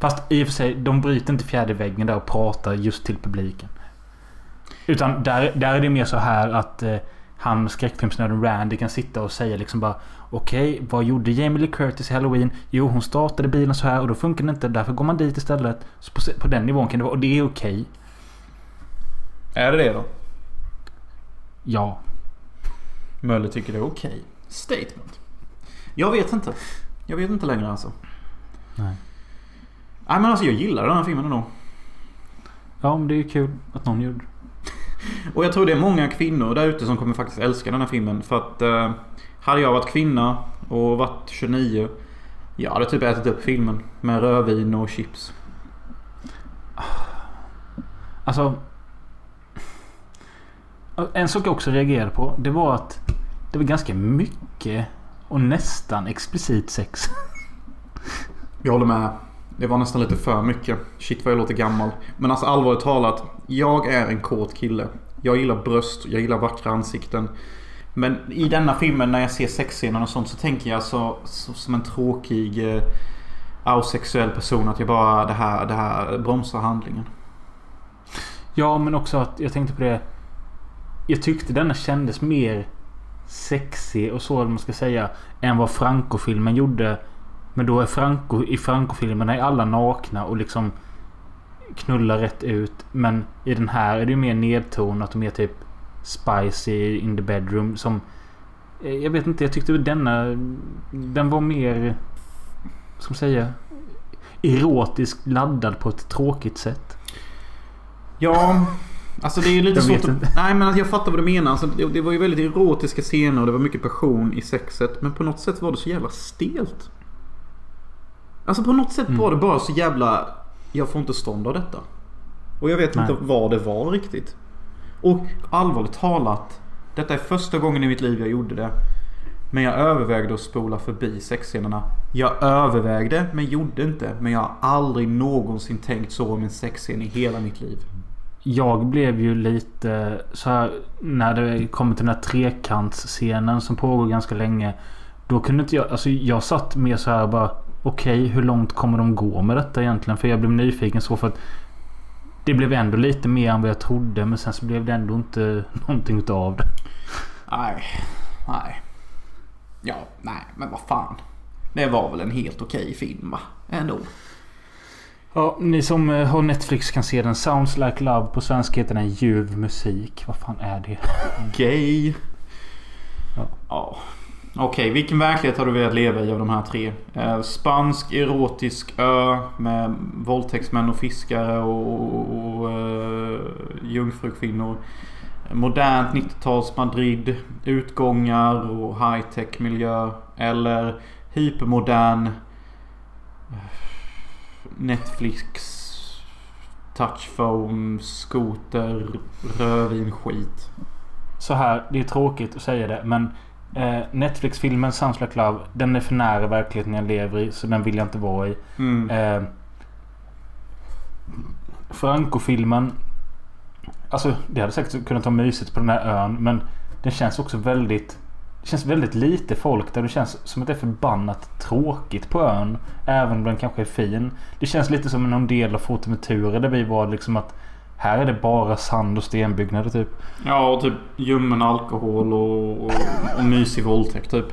Fast i och för sig, de bryter inte fjärde väggen där och pratar just till publiken. Utan där, där är det mer så här att eh, han skräckfilmsnörden Randy kan sitta och säga liksom bara Okej, vad gjorde Jamie Lee Curtis i Halloween? Jo, hon startade bilen så här och då funkar det inte. Därför går man dit istället. Så på, på den nivån kan det vara. Och det är okej. Är det det då? Ja. Möller tycker det är okej. Statement. Jag vet inte. Jag vet inte längre alltså. Nej. Nej men alltså jag gillar den här filmen ändå. Ja, men det är ju kul att någon gjorde. Och jag tror det är många kvinnor där ute som kommer faktiskt älska den här filmen. För att eh, hade jag varit kvinna och varit 29. Jag hade typ ätit upp filmen. Med rödvin och chips. Alltså. En sak jag också reagerade på. Det var att det var ganska mycket och nästan explicit sex. Jag håller med. Det var nästan lite för mycket. Shit vad jag låter gammal. Men alltså allvarligt talat. Jag är en kåt kille. Jag gillar bröst. Jag gillar vackra ansikten. Men i denna filmen när jag ser sexscener och sånt så tänker jag så, så som en tråkig eh, asexuell person att jag bara det här, det här bromsar handlingen. Ja, men också att jag tänkte på det. Jag tyckte denna kändes mer sexig och så, om man ska säga, än vad Franco-filmen gjorde. Men då är Franco, i Franco-filmerna är alla nakna och liksom knullar rätt ut. Men i den här är det ju mer nedtonat och mer typ spicy in the bedroom. Som... Eh, jag vet inte, jag tyckte denna... Den var mer... Ska man säga? Erotiskt laddad på ett tråkigt sätt. Ja, alltså det är lite Jag svårt att... Nej men jag fattar vad du menar. Alltså, det, det var ju väldigt erotiska scener och det var mycket passion i sexet. Men på något sätt var det så jävla stelt. Alltså på något sätt Mm. var det bara så jävla... Jag får inte stånd av detta. Och jag vet Nej. inte vad det var riktigt. Och allvarligt talat. Detta är första gången i mitt liv jag gjorde det. Men jag övervägde att spola förbi sexscenerna. Jag övervägde men gjorde inte. Men jag har aldrig någonsin tänkt så om en sexscen i hela mitt liv. Jag blev ju lite så här när det kommer till den här trekantsscenen som pågår ganska länge. Då kunde inte jag, alltså jag satt mer så här bara Okej, hur långt kommer de gå med detta egentligen? För jag blev nyfiken så för att Det blev ändå lite mer än vad jag trodde men sen så blev det ändå inte någonting utav det. Nej, nej. Ja, nej, men vad fan. Det var väl en helt okej film va? Ändå. Ja, ni som eh, har Netflix kan se den. Sounds Like Love. På svenska heter den Ljuv musik. Vad fan är det? Gay. Ja. Ja. Okej, vilken verklighet har du velat leva i av de här tre? Eh, spansk erotisk ö med våldtäktsmän och fiskare och, och, och eh, jungfrukvinnor. Modernt 90-tals Madrid. Utgångar och high-tech miljö. Eller hypermodern eh, Netflix touchphone, skoter, rödvin, skit. Så här, det är tråkigt att säga det men eh, Netflix-filmen Sounds Like Love Den är för nära verkligheten jag lever i så den vill jag inte vara i. Mm. Eh, Franco-filmen Alltså det hade säkert kunnat vara mysigt på den här ön men Den känns också väldigt Det känns väldigt lite folk där det känns som att det är förbannat tråkigt på ön. Även om den kanske är fin. Det känns lite som någon del av Fotometura där vi var liksom att Här är det bara sand och stenbyggnader typ. Ja, och typ ljummen alkohol och, och, och mysig våldtäkt typ.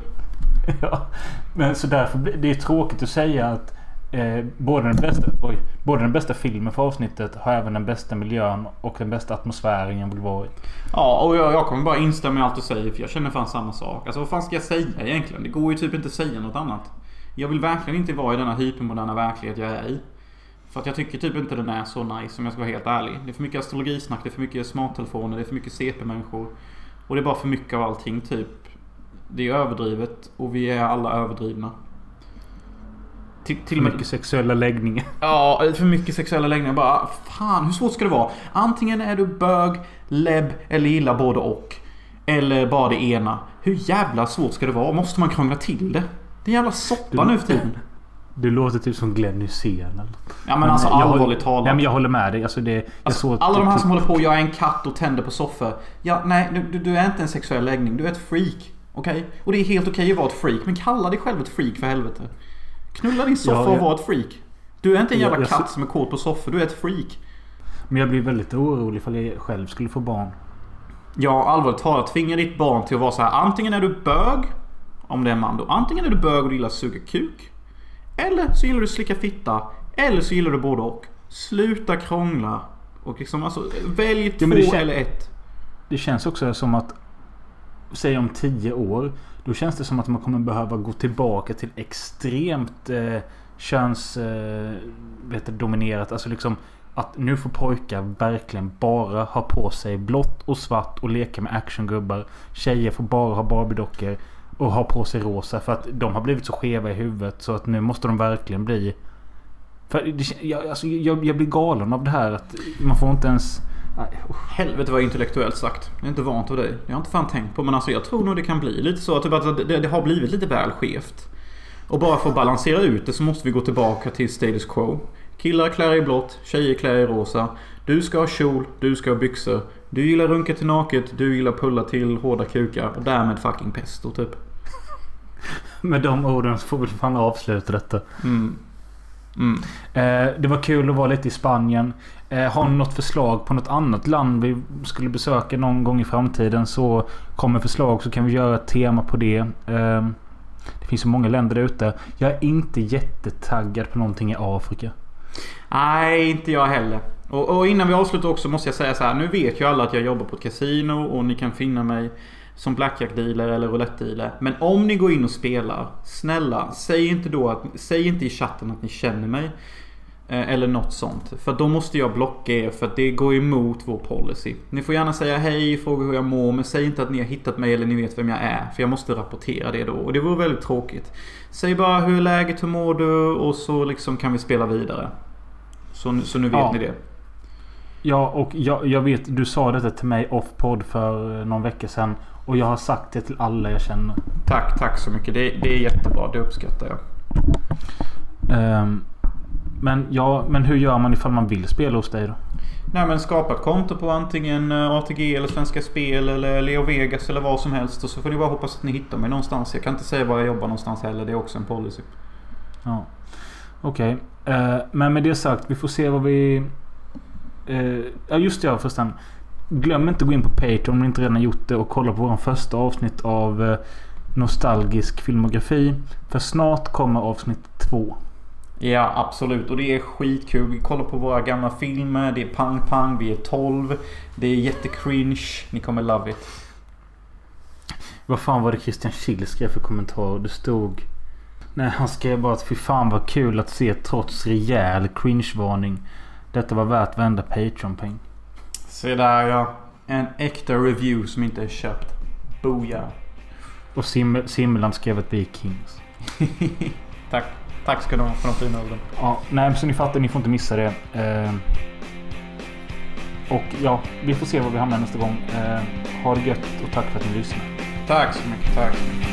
Ja, men så därför det är tråkigt att säga att eh, både, den bästa, oj, både den bästa filmen för avsnittet har även den bästa miljön och den bästa atmosfären jag vill vara i. Ja, och jag, jag kommer bara instämma i allt du säger för jag känner fan samma sak. Alltså vad fan ska jag säga egentligen? Det går ju typ inte att säga något annat. Jag vill verkligen inte vara i denna hypermoderna verklighet jag är i. För att jag tycker typ inte den är så nice om jag ska vara helt ärlig. Det är för mycket astrologisnack, det är för mycket smarttelefoner, det är för mycket CP-människor. Och det är bara för mycket av allting typ. Det är överdrivet och vi är alla överdrivna. Till, till För och med mycket sexuella läggningar. Ja, för mycket sexuella läggningar. Bara, fan, hur svårt ska det vara? Antingen är du bög, lebb eller gillar både och. Eller bara det ena. Hur jävla svårt ska det vara? Måste man krångla till det? Det är jävla soppa nu för tiden. Du låter typ som Glenn Hysén Ja men alltså jag håller- allvarligt talat. Nej men jag håller med dig. Alltså det... Jag Alltså, såg alla de här typ- som håller på jag är en katt och tänder på soffor. Ja, nej, du, du- är inte en sexuell läggning. Du är ett freak. Okej? Och det är helt okej att vara ett freak. Men kalla dig själv ett freak för helvete. Knulla din soffa Ja, och var ett freak. Du är inte en jävla jag katt ser- som är kåt på soffor. Du är ett freak. Men jag blir väldigt orolig ifall jag själv skulle få barn. Ja, allvarligt talat. Tvinga ditt barn till att vara så här. Antingen är du bög. Om det är en man då. Antingen är du bög och du gillar att suga kuk. Eller så gillar du att slicka fitta. Eller så gillar du både och. Sluta krångla. Och liksom alltså, välj två Ja, kän- eller ett. Det känns också som att... Säg om tio år. Då känns det som att man kommer behöva gå tillbaka till extremt eh, könsdominerat. Eh. Alltså liksom att nu får pojkar verkligen bara ha på sig blått och svart och leka med actiongubbar. Tjejer får bara ha barbiedockor. och ha på sig rosa för att de har blivit så skeva i huvudet så att nu måste de verkligen bli... För det, jag, alltså, jag, jag blir galen av det här att man får inte ens... Nej, usch. Helvete vad intellektuellt sagt. Jag är inte vant av dig. Jag har inte fan tänkt på men alltså jag tror nog det kan bli lite så att typ att det, det har blivit lite väl skevt. Och bara för att balansera ut det så måste vi gå tillbaka till status quo. Killar klär i blått, tjejer klär i rosa. Du ska ha kjol, du ska ha byxor. Du gillar runka till naket, du gillar pulla till hårda kukar. Och därmed fucking pesto typ. Med de orden så får vi fan avsluta detta. Mm. Mm. Eh, det var kul att vara lite i Spanien. Eh, har ni något förslag på något annat land vi skulle besöka någon gång i framtiden så kommer förslag så kan vi göra ett tema på det. Ehm, det finns så många länder där ute. Jag är inte jättetaggad på någonting i Afrika. Nej, inte jag heller. Och, och innan vi avslutar också måste jag säga så här. Nu vet ju alla att jag jobbar på ett kasino och ni kan finna mig som blackjack-dealer eller roulette-dealer. Men om ni går in och spelar, snälla, säg inte då att, säg inte i chatten att ni känner mig. Eh, Eller något sånt. För då måste jag blocka er för att det går emot vår policy. Ni får gärna säga hej, fråga hur jag mår, men säg inte att ni har hittat mig eller ni vet vem jag är. För jag måste rapportera det då. Och det vore väldigt tråkigt. Säg bara hur är läget, hur mår du? Och så liksom kan vi spela vidare. Så, så nu vet Ja. ni det. Ja, och jag, jag vet du sa detta till mig off-podd för eh, någon vecka sedan. Och jag har sagt det till alla jag känner. Tack, tack så mycket. Det, det är jättebra. Det uppskattar jag. Ehm, men, ja, men hur gör man ifall man vill spela hos dig då? Nej men skapa ett konto på antingen eh, ATG eller Svenska Spel eller Leo Vegas eller vad som helst. Och så får ni bara hoppas att ni hittar mig någonstans. Jag kan inte säga var jag jobbar någonstans heller. Det är också en policy. Ja. Okej. Eh, men med det sagt, vi får se vad vi... Eh, ja just det, ja förresten. Glöm inte att gå in på Patreon om ni inte redan gjort det och kolla på vår första avsnitt av Nostalgisk filmografi. För snart kommer avsnitt två. Ja, absolut. Och det är skitkul. Vi kollar på våra gamla filmer. Det är pang-pang. Vi är 12. Det är jättecringe. Ni kommer love it. Vad fan var det Christian Schill skrev för kommentar? Det stod... Nej, han skrev bara att fy fan vad kul att se trots rejäl cringe-varning. Detta var värt varenda Patreon-peng. Se där ja. En äkta review som inte är köpt. Booyah. Och Sim- Simmeland skrev att vi är kings. Tack. Tack ska du ha för de fina orden. Ja, nej så ni fattar, ni får inte missa det. Eh, och ja, vi får se var vi hamnar nästa gång. Eh, ha det gött och tack för att ni lyssnar. Tack så mycket. Tack så mycket.